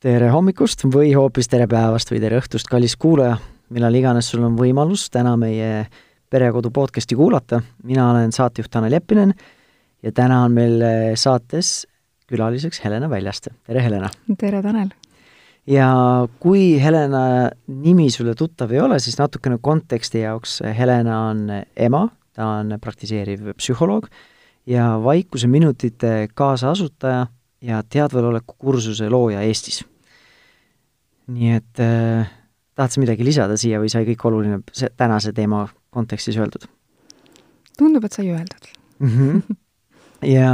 tere hommikust või hoopis tere päevast või tere õhtust, kallis kuulaja, millal iganes sul on võimalus täna meie Perekodu podcasti kuulata, mina olen saatejuht Tanel Jeppinen ja täna on meil saates külaliseks Helena Väljaste, tere Helena! tere, Tanel! ja kui Helena nimi sulle tuttav ei ole, siis natukene konteksti jaoks, Helena on ema, ta on praktiseeriv psühholoog ja Vaikuse minutite kaasasutaja ja teadveloleku kursuse looja Eestis nii et äh, tahad sa midagi lisada siia või sai kõik oluline see, tänase teema kontekstis öeldud? tundub, et sai öeldud mm. -hmm. ja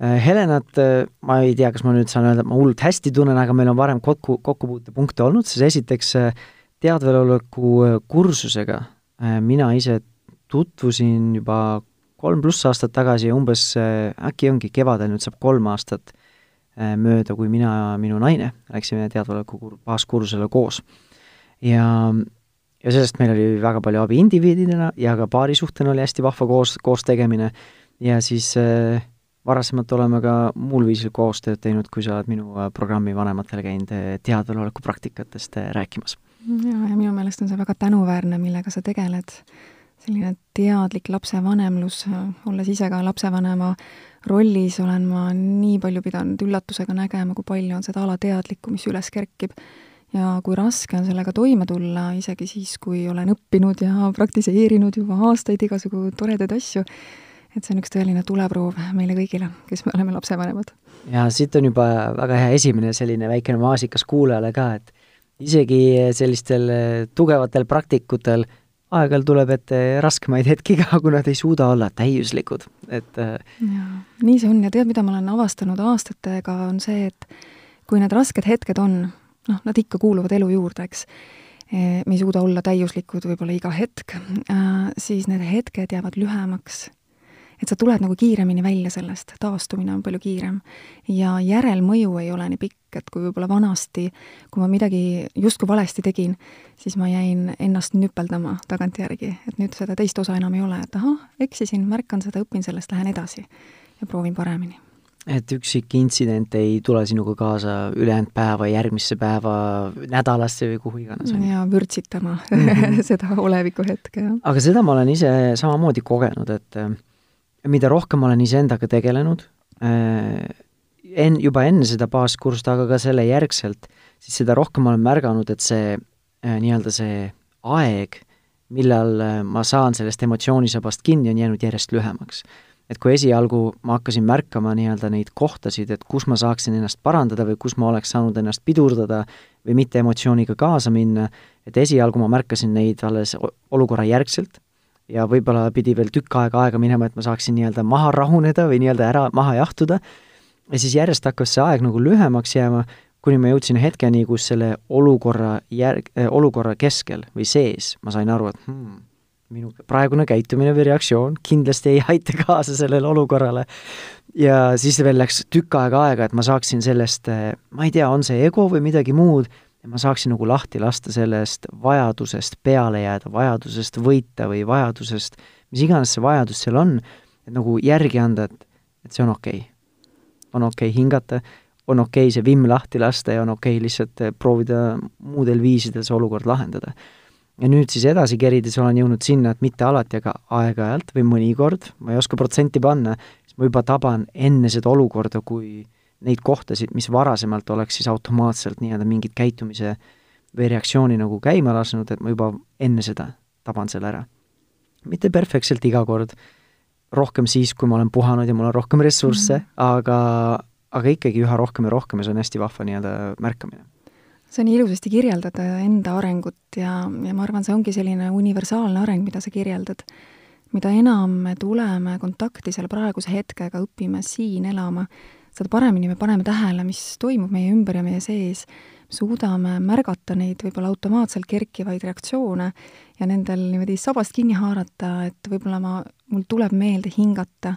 äh, Helenat äh, ma ei tea, kas ma nüüd saan öelda, et ma hullult hästi tunnen, aga meil on varem kokku, kokkupuutepunkte olnud, siis esiteks äh, teadveloleku äh, kursusega äh, mina ise tutvusin juba kolm pluss aastat tagasi umbes äh, äkki ongi kevadel nüüd saab kolm aastat Äh, mööda, kui mina ja minu naine läksime teadvaleku baaskursusele koos. ja, ja sellest meil oli väga palju abi indiviididena ja ka paarisuhtena oli hästi vahva koos, koos tegemine ja siis äh, varasemalt oleme ka muul viisil koostööd teinud, kui sa oled minu äh, programmi vanematele käinud teadveloleku praktikatest rääkimas. jaa, ja minu meelest on see väga tänuväärne, millega sa tegeled, selline teadlik lapsevanemlus, olles ise ka lapsevanema rollis olen ma nii palju pidanud üllatusega nägema, kui palju on seda alateadlikku, mis üles kerkib. ja kui raske on sellega toime tulla, isegi siis, kui olen õppinud ja praktiseerinud juba aastaid igasugu toredaid asju, et see on üks tõeline tuleproov meile kõigile, kes me oleme lapsevanemad. ja siit on juba väga hea esimene selline väikene maasikas kuulajale ka, et isegi sellistel tugevatel praktikutel aeg-ajalt tuleb ette raskemaid hetki ka, kui nad ei suuda olla täiuslikud, et äh, jaa, nii see on. Ja tead, mida ma olen avastanud aastatega, on see, et kui need rasked hetked on, noh, nad ikka kuuluvad elu juurde, eks, e, me ei suuda olla täiuslikud võib-olla iga hetk, äh, siis need hetked jäävad lühemaks et sa tuled nagu kiiremini välja sellest, taastumine on palju kiirem. ja järelmõju ei ole nii pikk, et kui võib-olla vanasti, kui ma midagi justkui valesti tegin, siis ma jäin ennast nüpeldama tagantjärgi, et nüüd seda teist osa enam ei ole, et ahah, eksisin, märkan seda, õpin sellest, lähen edasi ja proovin paremini et üksik intsident ei tule sinuga kaasa ülejäänud päeva, järgmisse päeva, nädalasse või kuhu iganes. ja vürtsitama mm -hmm. seda oleviku hetke, jah. aga seda ma olen ise samamoodi kogenud, et mida rohkem ma olen iseendaga tegelenud äh,, en-, juba enne seda baaskursust, aga ka selle järgselt, siis seda rohkem ma olen märganud, et see äh, nii-öelda see aeg, millal äh, ma saan sellest emotsioonisobast kinni, on jäänud järjest lühemaks. et kui esialgu ma hakkasin märkama nii-öelda neid kohtasid, et kus ma saaksin ennast parandada või kus ma oleks saanud ennast pidurdada või mitte emotsiooniga kaasa minna, et esialgu ma märkasin neid alles olukorra järgselt ja võib-olla pidi veel tükk aega aega minema, et ma saaksin nii-öelda maha rahuneda või nii-öelda ära maha jahtuda, ja siis järjest hakkas see aeg nagu lühemaks jääma, kuni ma jõudsin hetkeni, kus selle olukorra järg äh,, olukorra keskel või sees ma sain aru, et hmm, minu praegune käitumine või reaktsioon kindlasti ei aita kaasa sellele olukorrale. ja siis veel läks tükk aega aega, et ma saaksin sellest, äh, ma ei tea, on see ego või midagi muud, ja ma saaksin nagu lahti lasta sellest vajadusest peale jääda, vajadusest võita või vajadusest, mis iganes see vajadus seal on, et nagu järgi anda, et, et see on okei okay.. on okei okay hingata, on okei okay see vimm lahti lasta ja on okei okay lihtsalt eh, proovida muudel viisidel see olukord lahendada. ja nüüd siis edasi kerides olen jõudnud sinna, et mitte alati, aga aeg-ajalt või mõnikord, ma ei oska protsenti panna, siis ma juba taban enne seda olukorda, kui neid kohtasid, mis varasemalt oleks siis automaatselt nii-öelda mingit käitumise või reaktsiooni nagu käima lasknud, et ma juba enne seda taban selle ära. mitte perfektselt iga kord, rohkem siis, kui ma olen puhanud ja mul on rohkem ressursse mm, -hmm. aga, aga ikkagi üha rohkem ja rohkem ja see on hästi vahva nii-öelda märkamine see on ilusasti kirjeldada enda arengut ja, ja ma arvan, see ongi selline universaalne areng, mida sa kirjeldad. mida enam me tuleme kontakti selle praeguse hetkega, õpime siin elama, seda paremini me paneme tähele, mis toimub meie ümber ja meie sees, suudame märgata neid võib-olla automaatselt kerkivaid reaktsioone ja nendel niimoodi sabast kinni haarata, et võib-olla ma, mul tuleb meelde hingata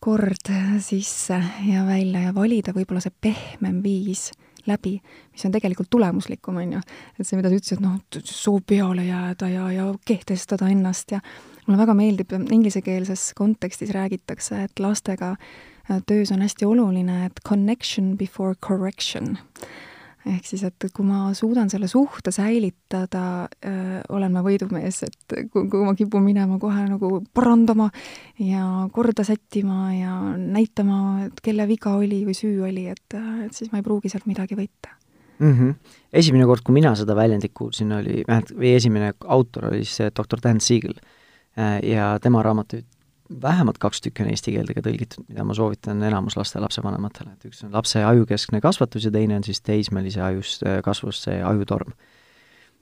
kord sisse ja välja ja valida võib-olla see pehmem viis läbi, mis on tegelikult tulemuslikum, on ju. et see, mida sa ütlesid, noh, soo peale jääda ja, ja kehtestada ennast ja mulle väga meeldib, inglisekeelses kontekstis räägitakse, et lastega töös on hästi oluline, et connection before correction ehk siis, et kui ma suudan selle suhte säilitada, olen ma võidumees, et kui, kui ma kipun minema kohe nagu parandama ja korda sättima ja näitama, et kelle viga oli või süü oli, et, et siis ma ei pruugi sealt midagi võita mm. -hmm. esimene kord, kui mina seda väljendit kuulsin, oli, või esimene autor oli see doktor Dan Siegel ja tema raamatuid vähemalt kaks tükki on eesti keelde ka tõlgitud, mida ma soovitan enamus laste lapsevanematele, et üks on lapse ajukeskne kasvatus ja teine on siis teismelise ajust äh, kasvust see ajutorm.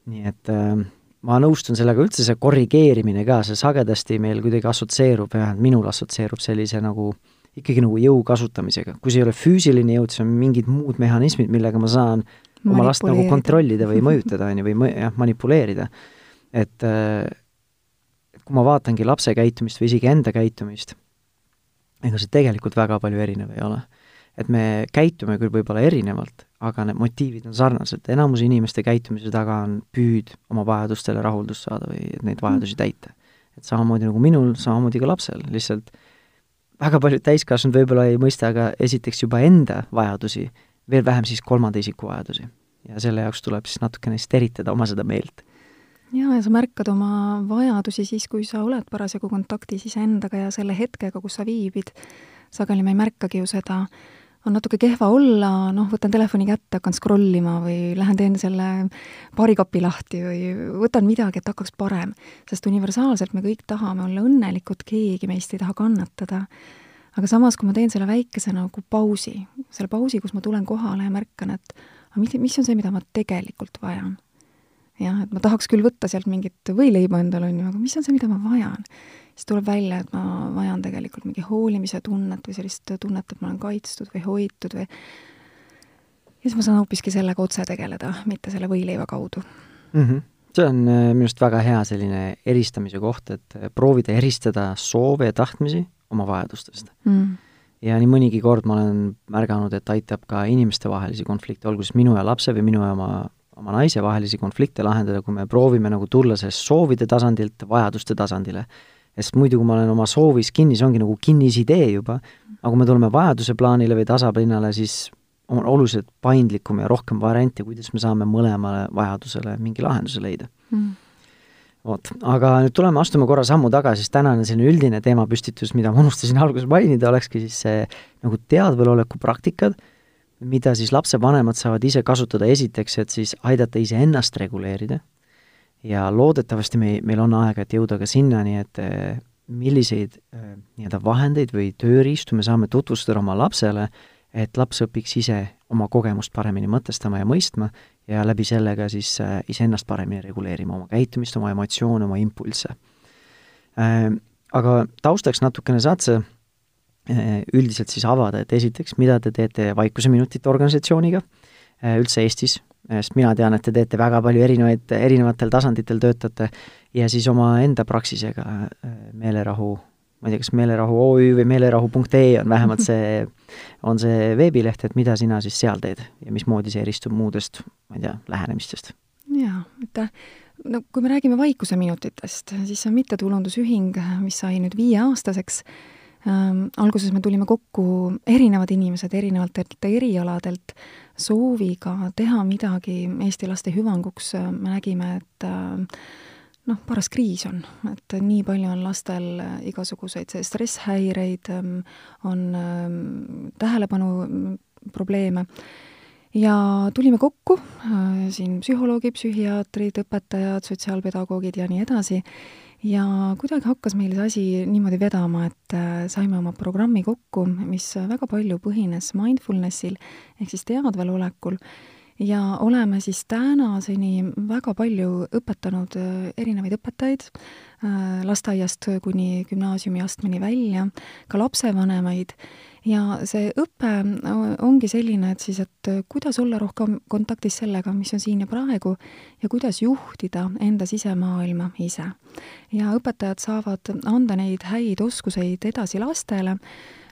nii et äh, ma nõustun sellega, üldse see korrigeerimine ka, see sagedasti meil kuidagi assotsieerub, vähemalt minul assotsieerub sellise nagu ikkagi nagu jõu kasutamisega, kui see ei ole füüsiline jõud, siis on mingid muud mehhanismid, millega ma saan oma last nagu kontrollida või mõjutada, on ju, või mõ-, jah, manipuleerida. et äh, kui ma vaatangi lapse käitumist või isegi enda käitumist, ega see tegelikult väga palju erinev ei ole. et me käitume küll võib-olla erinevalt, aga need motiivid on sarnased, enamus inimeste käitumise taga on püüd oma vajadustele rahuldust saada või neid vajadusi mm. täita. et samamoodi nagu minul, samamoodi ka lapsel, lihtsalt väga paljud täiskasvanud võib-olla ei mõista ka esiteks juba enda vajadusi, veel vähem siis kolmanda isiku vajadusi. ja selle jaoks tuleb siis natukene steritada oma seda meelt jaa, ja sa märkad oma vajadusi siis, kui sa oled parasjagu kontaktis iseendaga ja selle hetkega, kus sa viibid. sageli me ei märkagi ju seda, on natuke kehva olla, noh, võtan telefoni kätte, hakkan scroll ima või lähen teen selle baarikapi lahti või võtan midagi, et hakkaks parem. sest universaalselt me kõik tahame olla õnnelikud, keegi meist ei taha kannatada. aga samas, kui ma teen selle väikese nagu pausi, selle pausi, kus ma tulen kohale ja märkan, et aga mis, mis on see, mida ma tegelikult vajan jah, et ma tahaks küll võtta sealt mingit võileiba endale, on ju, aga mis on see, mida ma vajan? siis tuleb välja, et ma vajan tegelikult mingi hoolimise tunnet või sellist tunnet, et ma olen kaitstud või hoitud või ja siis ma saan hoopiski sellega otse tegeleda, mitte selle võileiva kaudu mm. -hmm. see on äh, minu arust väga hea selline eristamise koht, et äh, proovida eristada soove ja tahtmisi oma vajadustest mm. ja nii mõnigi kord ma olen märganud, et aitab ka inimestevahelisi konflikte, olgu siis minu ja lapse või minu ja oma oma naise vahelisi konflikte lahendada, kui me proovime nagu tulla sellest soovide tasandilt vajaduste tasandile. sest muidu, kui ma olen oma soovis kinni, see ongi nagu kinnisidee juba, aga kui me tuleme vajaduse plaanile või tasapinnale, siis on oluliselt paindlikum ja rohkem variante, kuidas me saame mõlemale vajadusele mingi lahenduse leida. Mm. Vot, aga nüüd tuleme, astume korra sammu tagasi, sest tänane selline üldine teemapüstitus, mida ma unustasin alguses mainida, olekski siis see nagu teadveloleku praktikad mida siis lapsevanemad saavad ise kasutada esiteks, et siis aidata iseennast reguleerida ja loodetavasti me, meil on aega, et jõuda ka sinnani, et eh, milliseid eh, nii-öelda vahendeid või tööriistu me saame tutvustada oma lapsele, et laps õpiks ise oma kogemust paremini mõtestama ja mõistma ja läbi selle ka siis eh, iseennast paremini reguleerima, oma käitumist, oma emotsioone, oma impulsse. Aga taustaks natukene saad sa üldiselt siis avada, et esiteks, mida te teete Vaikuseminutite organisatsiooniga äh, üldse Eestis, sest mina tean, et te teete väga palju erinevaid, erinevatel tasanditel töötate, ja siis omaenda praksisega äh, Meelerahu, ma ei tea, kas Meelerahu OÜ või meelerahu.ee on vähemalt see, on see veebileht, et mida sina siis seal teed ja mismoodi see eristub muudest, ma ei tea, lähenemistest? jaa, aitäh no kui me räägime Vaikuseminutitest, siis see on mittetulundusühing, mis sai nüüd viieaastaseks ähm,. alguses me tulime kokku erinevad inimesed erinevatelt erialadelt sooviga teha midagi Eesti laste hüvanguks, me nägime, et äh, noh, paras kriis on, et nii palju on lastel igasuguseid stresshäireid, ähm, on ähm, tähelepanu mm, probleeme ja tulime kokku, siin psühholoogid, psühhiaatrid, õpetajad, sotsiaalpedagoogid ja nii edasi ja kuidagi hakkas meil see asi niimoodi vedama, et äh, saime oma programmi kokku, mis väga palju põhines mindfulnessil ehk siis teadvalolekul. Ja oleme siis tänaseni väga palju õpetanud äh, erinevaid õpetajaid, äh, lasteaiast kuni gümnaasiumiastmeni välja, ka lapsevanemaid ja see õpe ongi selline, et siis, et kuidas olla rohkem kontaktis sellega, mis on siin ja praegu ja kuidas juhtida enda sisemaailma ise. ja õpetajad saavad anda neid häid oskuseid edasi lastele,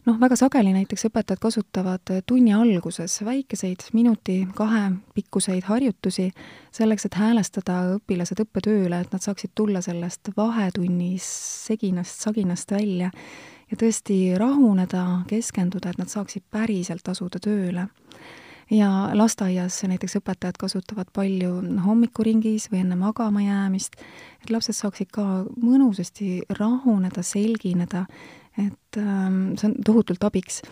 noh, väga sageli näiteks õpetajad kasutavad tunni alguses väikeseid minuti-kahe pikkuseid harjutusi selleks, et häälestada õpilased õppetööle, et nad saaksid tulla sellest vahetunnis seginast, saginast välja ja tõesti rahuneda, keskenduda, et nad saaksid päriselt asuda tööle. Ja lasteaias näiteks õpetajad kasutavad palju hommikuringis või enne magama jäämist, et lapsed saaksid ka mõnusasti rahuneda, selgineda, et ähm, see on tohutult abiks.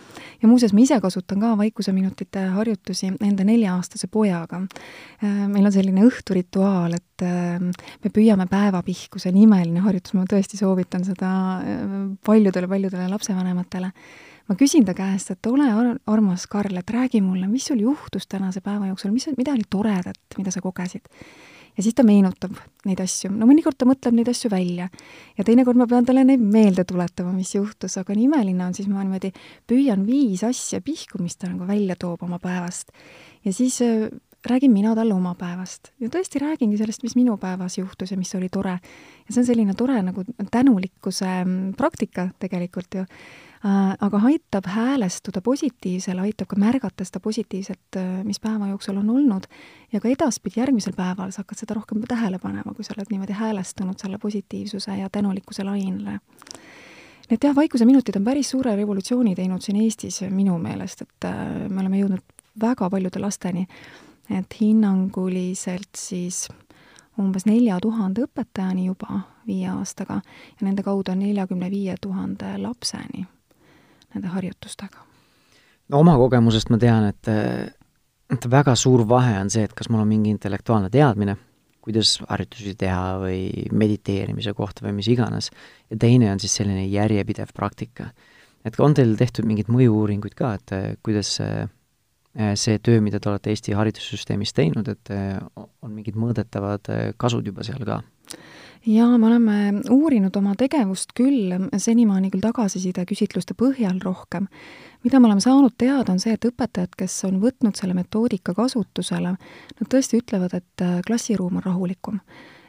ja muuseas, ma ise kasutan ka vaikuseminutite harjutusi enda nelja-aastase pojaga äh,. meil on selline õhturituaal, et äh, me püüame päevapihku, see on imeline harjutus, ma tõesti soovitan seda paljudele-paljudele lapsevanematele ma küsin ta käest, et ole ar armas, Karl, et räägi mulle, mis sul juhtus tänase päeva jooksul, mis, mida oli toredat, mida sa kogesid? Ja siis ta meenutab neid asju, no mõnikord ta mõtleb neid asju välja ja teinekord ma pean talle neid meelde tuletama, mis juhtus, aga nii imeline on, siis ma niimoodi püüan viis asja pihku, mis ta nagu välja toob oma päevast. ja siis äh, räägin mina talle oma päevast ja tõesti räägingi sellest, mis minu päevas juhtus ja mis oli tore. ja see on selline tore nagu tänulikkuse mm, praktika tegelikult ju aga aitab häälestuda positiivsele, aitab ka märgata seda positiivset, äh, mis päeva jooksul on olnud, ja ka edaspidi, järgmisel päeval sa hakkad seda rohkem tähele panema, kui sa oled niimoodi häälestunud selle positiivsuse ja tänulikkuse lainele. Need jah, vaikuseminutid on päris suure revolutsiooni teinud siin Eestis minu meelest, et äh, me oleme jõudnud väga paljude lasteni, et hinnanguliselt siis umbes nelja tuhande õpetajani juba viie aastaga ja nende kaudu on neljakümne viie tuhande lapseni nende harjutustega? no oma kogemusest ma tean, et, et väga suur vahe on see, et kas mul on mingi intellektuaalne teadmine, kuidas harjutusi teha või mediteerimise kohta või mis iganes, ja teine on siis selline järjepidev praktika. et on teil tehtud mingeid mõju-uuringuid ka, et kuidas see, see töö, mida te olete Eesti haridussüsteemis teinud, et on mingid mõõdetavad kasud juba seal ka? Jaa, me oleme uurinud oma tegevust küll, senimaani küll tagasiside küsitluste põhjal rohkem. mida me oleme saanud teada, on see, et õpetajad, kes on võtnud selle metoodika kasutusele, nad tõesti ütlevad, et klassiruum on rahulikum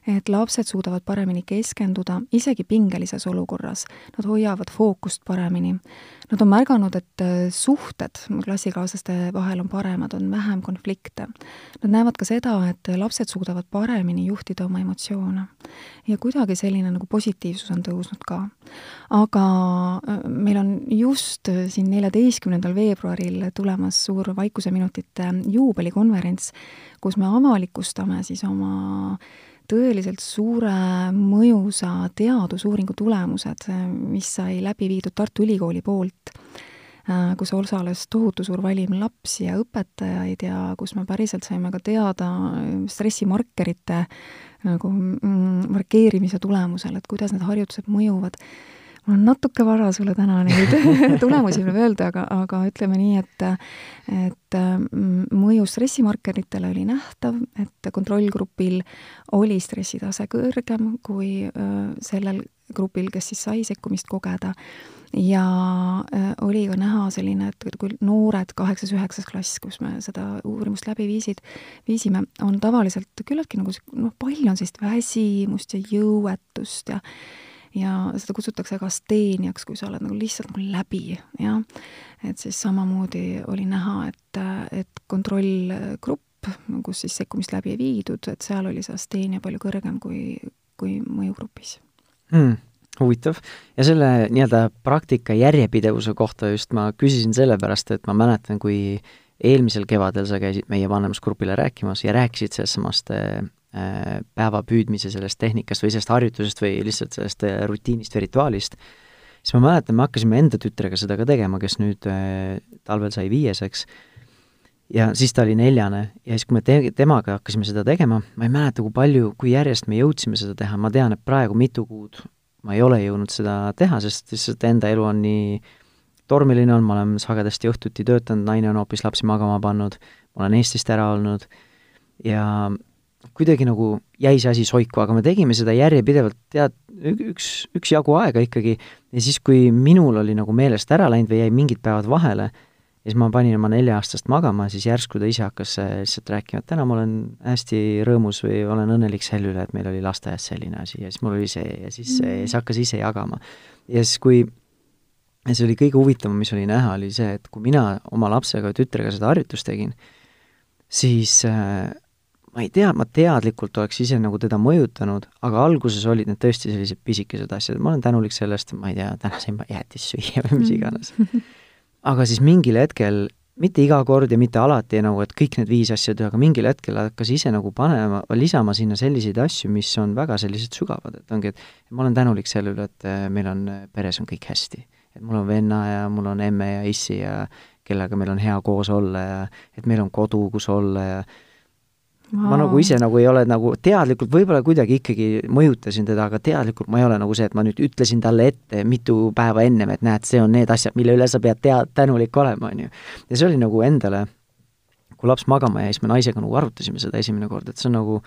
et lapsed suudavad paremini keskenduda, isegi pingelises olukorras. Nad hoiavad fookust paremini. Nad on märganud, et äh, suhted klassikaaslaste vahel on paremad, on vähem konflikte. Nad näevad ka seda, et lapsed suudavad paremini juhtida oma emotsioone. ja kuidagi selline nagu positiivsus on tõusnud ka. aga äh, meil on just äh, siin neljateistkümnendal veebruaril tulemas suur Vaikuseminutite juubelikonverents, kus me avalikustame siis oma tõeliselt suure mõjusa teadusuuringu tulemused, mis sai läbi viidud Tartu Ülikooli poolt, kus osales tohutu suur valim lapsi ja õpetajaid ja kus me päriselt saime ka teada stressimarkerite nagu mm, markeerimise tulemusel, et kuidas need harjutused mõjuvad mul on natuke vara sulle täna neid tulemusi veel öelda, aga, aga ütleme nii, et et mm, mõju stressimarkeritele oli nähtav, et kontrollgrupil oli stressitase kõrgem kui sellel grupil, kes siis sai sekkumist kogeda. ja oli ka näha selline, et kui noored kaheksas-üheksas klass, kus me seda uurimust läbi viisid, viisime, on tavaliselt küllaltki nagu noh, palju on sellist väsimust ja jõuetust ja ja seda kutsutakse ka steeniaks, kui sa oled nagu lihtsalt nagu läbi, jah. et siis samamoodi oli näha, et, et kontrollgrupp, kus siis sekkumist läbi ei viidud, et seal oli see asteenia palju kõrgem kui, kui mõjugrupis hmm huvitav. ja selle nii-öelda praktika järjepidevuse kohta just ma küsisin sellepärast, et ma mäletan, kui eelmisel kevadel sa käisid meie vanemusgrupile rääkimas ja rääkisid sellest samast Äh, päeva püüdmise sellest tehnikast või sellest harjutusest või lihtsalt sellest äh, rutiinist või rituaalist, siis ma mäletan, me hakkasime enda tütrega seda ka tegema, kes nüüd äh, talvel sai viieseks, ja siis ta oli neljane ja siis, kui me te-, temaga hakkasime seda tegema, ma ei mäleta, kui palju, kui järjest me jõudsime seda teha, ma tean, et praegu mitu kuud ma ei ole jõudnud seda teha, sest lihtsalt enda elu on nii tormiline olnud, ma olen sagedasti õhtuti töötanud, naine on hoopis lapsi magama pannud, ma olen Eestist ära olnud. Ja kuidagi nagu jäi see asi soiku, aga me tegime seda järjepidevalt, tead, üks, üksjagu aega ikkagi, ja siis, kui minul oli nagu meelest ära läinud või jäi mingid päevad vahele, ja siis ma panin oma nelja-aastast magama, siis järsku ta ise hakkas äh, lihtsalt rääkima, et täna ma olen hästi rõõmus või olen õnnelik selle üle, et meil oli lasteaias selline asi ja siis mul oli see ja siis see ja siis hakkas ise jagama. ja siis, kui ja see oli kõige huvitavam, mis oli näha, oli see, et kui mina oma lapsega, tütrega seda harjutust tegin, siis äh, ma ei tea, ma teadlikult oleks ise nagu teda mõjutanud, aga alguses olid need tõesti sellised pisikesed asjad, ma olen tänulik sellest, ma ei tea, täna sain ma jäätist süüa või mis iganes. aga siis mingil hetkel, mitte iga kord ja mitte alati nagu, et kõik need viis asja teha, aga mingil hetkel hakkas ise nagu panema, lisama sinna selliseid asju, mis on väga sellised sügavad, et ongi, et ma olen tänulik selle üle, et äh, meil on, peres on kõik hästi. et mul on venna ja mul on emme ja issi ja kellega meil on hea koos olla ja et meil on kodu, kus olla ja Wow. ma nagu ise nagu ei ole nagu teadlikult, võib-olla kuidagi ikkagi mõjutasin teda, aga teadlikult ma ei ole nagu see, et ma nüüd ütlesin talle ette mitu päeva ennem, et näed, see on need asjad, mille üle sa pead tea-, tänulik olema, on ju. ja see oli nagu endale, kui laps magama jäi, siis me naisega nagu arutasime seda esimene kord, et see on nagu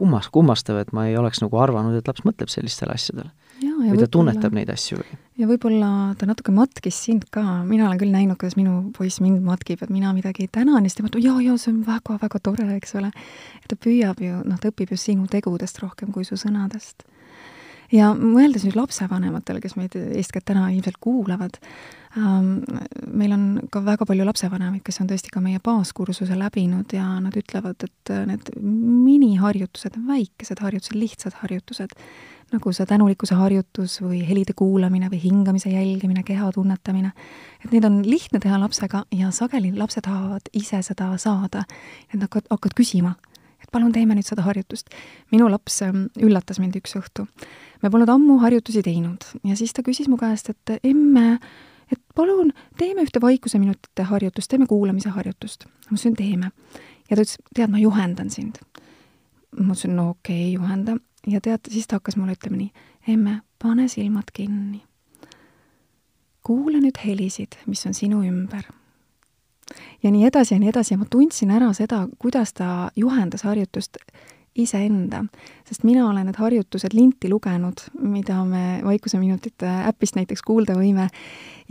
kummas, kummastav, et ma ei oleks nagu arvanud, et laps mõtleb sellistele asjadele või ta tunnetab neid asju või? ja võib-olla ta natuke matkis sind ka, mina olen küll näinud, kuidas minu poiss mind matkib, et mina midagi tänan ja siis ta mõtleb, jaa, jaa, see on väga-väga tore, eks ole. ta püüab ju, noh, ta õpib just sinu tegudest rohkem kui su sõnadest. Ja mõeldes nüüd lapsevanematele, kes meid eeskätt täna ilmselt kuulavad ähm,, meil on ka väga palju lapsevanemaid, kes on tõesti ka meie baaskursuse läbinud ja nad ütlevad, et need miniharjutused, väikesed harjutused, lihtsad harjutused, nagu see tänulikkuse harjutus või helide kuulamine või hingamise jälgimine, keha tunnetamine, et neid on lihtne teha lapsega ja sageli lapsed tahavad ise seda saada. et nad hakkavad, küsima, palun teeme nüüd seda harjutust. minu laps ähm, üllatas mind üks õhtu. me polnud ammu harjutusi teinud ja siis ta küsis mu käest, et emme, et palun teeme ühte vaikuseminutite harjutust, teeme kuulamise harjutust. ma ütlesin, teeme. ja ta ütles, tead, ma juhendan sind. ma ütlesin, no okei okay,, juhenda ja tead, siis ta hakkas mulle ütlema nii, emme, pane silmad kinni. kuula nüüd helisid, mis on sinu ümber. Ja nii edasi ja nii edasi. Ja ma tundsin ära seda, kuidas ta juhendas harjutust iseenda, sest mina olen need harjutused linti lugenud, mida me Vaikuseminutite äpist näiteks kuulda võime,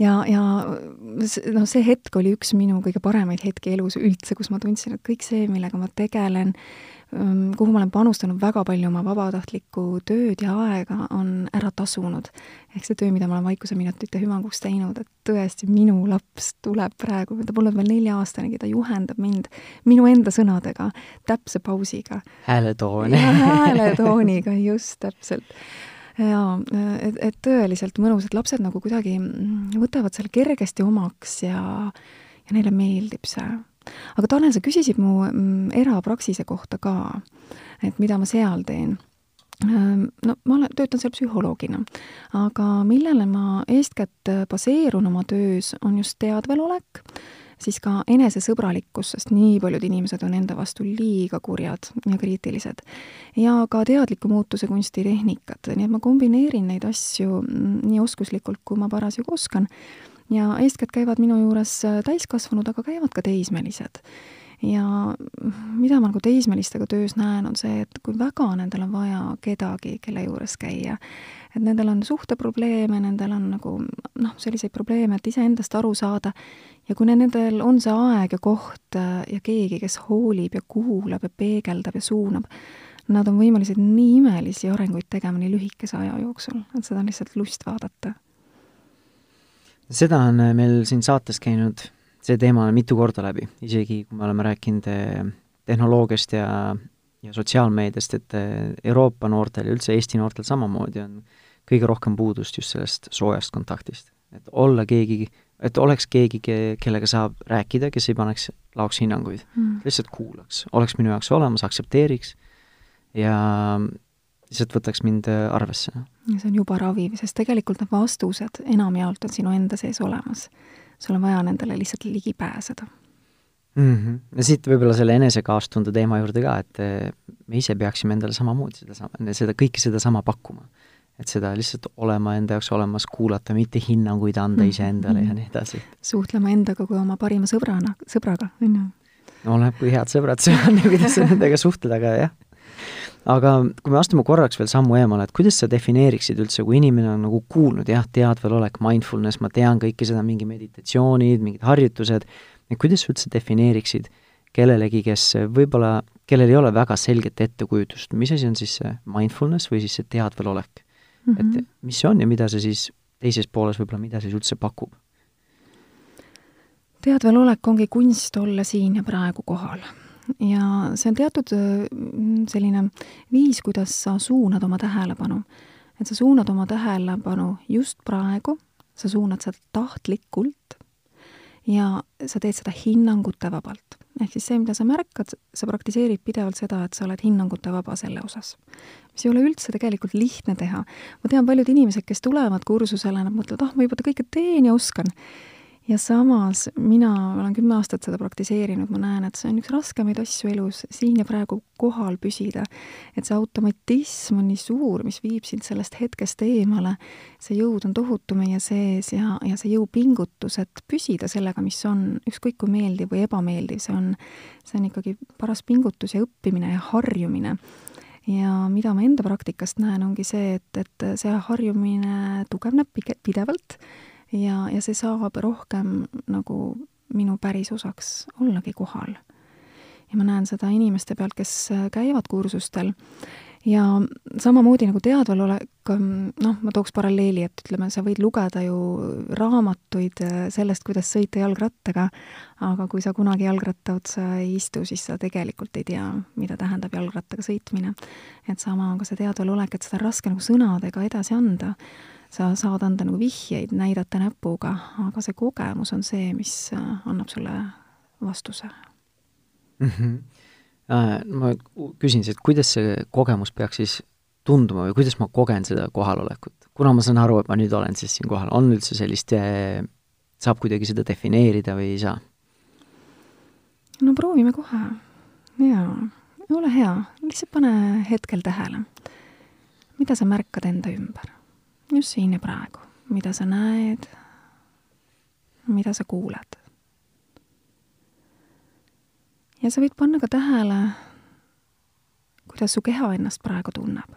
ja, ja noh, see hetk oli üks minu kõige paremaid hetki elus üldse, kus ma tundsin, et kõik see, millega ma tegelen, kuhu ma olen panustanud väga palju oma vabatahtlikku tööd ja aega, on ära tasunud. ehk see töö, mida ma olen Vaikuseminutite hüvanguks teinud, et tõesti, minu laps tuleb praegu, ta pole veel nelja-aastanegi, ta juhendab mind minu enda sõnadega, täpse pausiga. hääletooni. hääletooniga, just, täpselt jaa, et, et tõeliselt mõnus, et lapsed nagu kuidagi mm, võtavad selle kergesti omaks ja, ja neile meeldib see aga Tanel, sa küsisid mu mm, erapraksise kohta ka, et mida ma seal teen. No ma olen, töötan seal psühholoogina, aga millele ma eeskätt baseerun oma töös, on just teadvelolek, siis ka enesesõbralikkus, sest nii paljud inimesed on enda vastu liiga kurjad ja kriitilised. ja ka teadliku muutuse kunstitehnikad, nii et ma kombineerin neid asju mm, nii oskuslikult, kui ma parasjagu oskan ja eeskätt käivad minu juures äh, täiskasvanud, aga käivad ka teismelised. ja mida ma nagu teismelistega töös näen, on see, et kui väga nendel on vaja kedagi, kelle juures käia, et nendel on suhteprobleeme, nendel on nagu noh, selliseid probleeme, et iseendast aru saada, ja kui nendel on see aeg ja koht äh, ja keegi, kes hoolib ja kuulab ja peegeldab ja suunab, nad on võimelised nii imelisi arenguid tegema nii lühikese aja jooksul, et seda on lihtsalt lust vaadata seda on äh, meil siin saates käinud see teema mitu korda läbi, isegi kui me oleme rääkinud äh, tehnoloogiast ja, ja sotsiaalmeediast, et äh, Euroopa noortel ja üldse Eesti noortel samamoodi on kõige rohkem puudust just sellest soojast kontaktist. et olla keegi, et oleks keegi, kellega saab rääkida, kes ei paneks laoks hinnanguid mm., lihtsalt kuulaks, oleks minu jaoks olemas, aktsepteeriks ja lihtsalt võtaks mind äh, arvesse. see on juba raviv, sest tegelikult need vastused enamjaolt on sinu enda sees olemas. sul on vaja nendele lihtsalt ligi pääseda mm. -hmm. ja siit võib-olla selle enesekaastunde teema juurde ka, et äh, me ise peaksime endale samamoodi sedasama, seda, kõike sedasama pakkuma. et seda lihtsalt olema enda jaoks olemas, kuulata, mitte hinnanguid anda mm -hmm. iseendale ja nii edasi. suhtlema endaga kui oma parima sõbrana, sõbraga, on ju. no oleneb, kui head sõbrad sul on ja kuidas sa nendega suhtled, aga jah aga kui me astume korraks veel sammu eemale, et kuidas sa defineeriksid üldse, kui inimene on nagu kuulnud jah, teadvelolek, mindfulness, ma tean kõike seda, mingi meditatsioonid, mingid harjutused, et kuidas sa üldse defineeriksid kellelegi, kes võib-olla, kellel ei ole väga selget ettekujutust, mis asi on siis see mindfulness või siis see teadvelolek mm? -hmm. et mis see on ja mida see siis teises pooles võib-olla, mida siis üldse pakub? teadvel olek ongi kunst olla siin ja praegu kohal. Ja see on teatud mm, selline viis, kuidas sa suunad oma tähelepanu. et sa suunad oma tähelepanu just praegu, sa suunad seda tahtlikult ja sa teed seda hinnangute vabalt. ehk siis see, mida sa märkad, sa praktiseerid pidevalt seda, et sa oled hinnangute vaba selle osas. mis ei ole üldse tegelikult lihtne teha. ma tean paljud inimesed, kes tulevad kursusele, nad mõtlevad, ah, ma juba kõike teen ja oskan ja samas mina olen kümme aastat seda praktiseerinud, ma näen, et see on üks raskemaid asju elus, siin ja praegu kohal püsida. et see automatism on nii suur, mis viib sind sellest hetkest eemale, see jõud on tohutu meie sees ja, ja see jõupingutus, et püsida sellega, mis on, ükskõik kui meeldiv või ebameeldiv, see on, see on ikkagi paras pingutus ja õppimine ja harjumine. Ja mida ma enda praktikast näen, ongi see, et, et see harjumine tugevneb pidevalt ja, ja see saab rohkem nagu minu päris osaks ollagi kohal. ja ma näen seda inimeste pealt, kes käivad kursustel ja samamoodi nagu teadvalolek, noh, ma tooks paralleeli, et ütleme, sa võid lugeda ju raamatuid sellest, kuidas sõita jalgrattaga, aga kui sa kunagi jalgratta otsa ei istu, siis sa tegelikult ei tea, mida tähendab jalgrattaga sõitmine. et sama on ka see teadvalolek, et seda on raske nagu sõnadega edasi anda sa saad anda nagu vihjeid, näidata näpuga, aga see kogemus on see, mis äh, annab sulle vastuse mm. -hmm. Ma küsin siis, et kuidas see kogemus peaks siis tunduma või kuidas ma kogen seda kohalolekut? kuna ma saan aru, et ma nüüd olen siis siin kohal, on üldse sellist, äh, saab kuidagi seda defineerida või ei saa? no proovime kohe. jaa, ole hea, lihtsalt pane hetkel tähele, mida sa märkad enda ümber just siin ja praegu, mida sa näed, mida sa kuuled. ja sa võid panna ka tähele, kuidas su keha ennast praegu tunneb.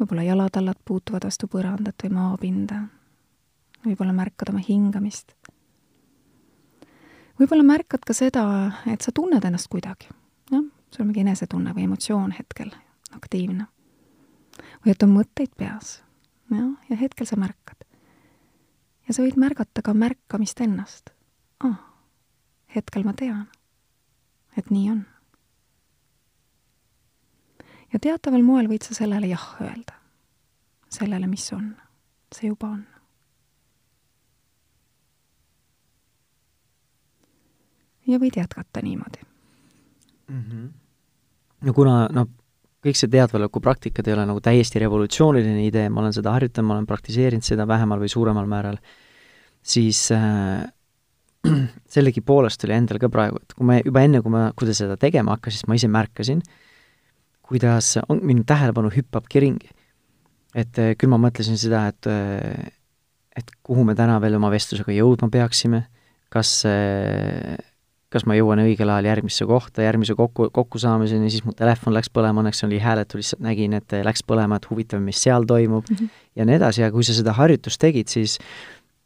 võib-olla jalatallad puutuvad vastu põrandat või maapinda. võib-olla märkad oma hingamist. võib-olla märkad ka seda, et sa tunned ennast kuidagi. jah, sul on mingi enesetunne või emotsioon hetkel aktiivne. või et on mõtteid peas jah, ja hetkel sa märkad. ja sa võid märgata ka märkamist ennast. aa, hetkel ma tean, et nii on. ja teataval moel võid sa sellele jah öelda. sellele, mis on. see juba on. ja võid jätkata niimoodi mm. -hmm. no kuna noh, kõik see teadvaleku praktikad ei ole nagu täiesti revolutsiooniline idee, ma olen seda harjutanud, ma olen praktiseerinud seda vähemal või suuremal määral, siis äh, sellegipoolest oli endal ka praegu, et kui ma juba enne, kui ma, kui ta seda tegema hakkas, siis ma ise märkasin, kuidas on, minu tähelepanu hüppabki ringi. et äh, küll ma mõtlesin seda, et äh, et kuhu me täna veel oma vestlusega jõudma peaksime, kas äh, kas ma jõuan õigel ajal järgmisse kohta, järgmise kokku, kokkusaamiseni, siis mu telefon läks põlema, õnneks oli hääletu, lihtsalt nägin, et läks põlema, et huvitav, mis seal toimub mm -hmm. ja nii edasi, ja kui sa seda harjutust tegid, siis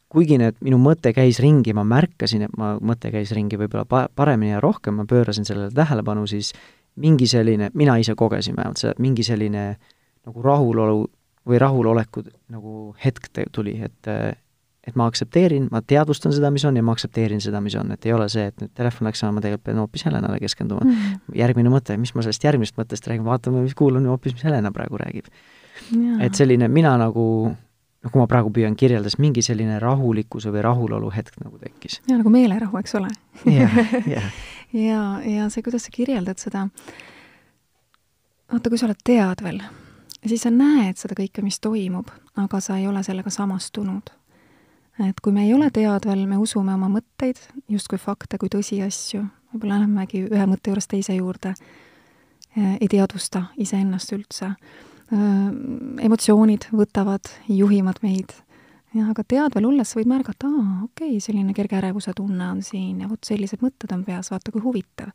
kuigi need, minu mõte käis ringi, ma märkasin, et ma, mõte käis ringi võib-olla pa-, paremini ja rohkem, ma pöörasin sellele tähelepanu, siis mingi selline, mina ise kogesin vähemalt seda, mingi selline nagu rahulolu või rahuloleku nagu hetk tuli, et et ma aktsepteerin, ma teadvustan seda, mis on, ja ma aktsepteerin seda, mis on, et ei ole see, et nüüd telefon läks saama, ma tegelikult pean hoopis Helenale keskenduma mm. -hmm. järgmine mõte, mis ma sellest järgmisest mõttest räägin, vaatame, mis kuulan hoopis, mis Helena praegu räägib. et selline, mina nagu noh, kui ma praegu püüan kirjeldada, siis mingi selline rahulikkuse või rahulolu hetk nagu tekkis. jaa, nagu meelerahu, eks ole. jah, jah. ja, ja see, kuidas sa kirjeldad seda, vaata, kui sa oled teadvel, siis sa näed seda kõike, mis toimub, aga sa ei ole sellega samastunud et kui me ei ole teadvel, me usume oma mõtteid, justkui fakte kui tõsiasju, võib-olla lähmegi ühe mõtte juurest teise juurde, ei teadvusta iseennast üldse. emotsioonid võtavad, juhivad meid, jah, aga teadvel olles sa võid märgata, aa, okei okay,, selline kerge ärevuse tunne on siin ja vot sellised mõtted on peas, vaata kui huvitav.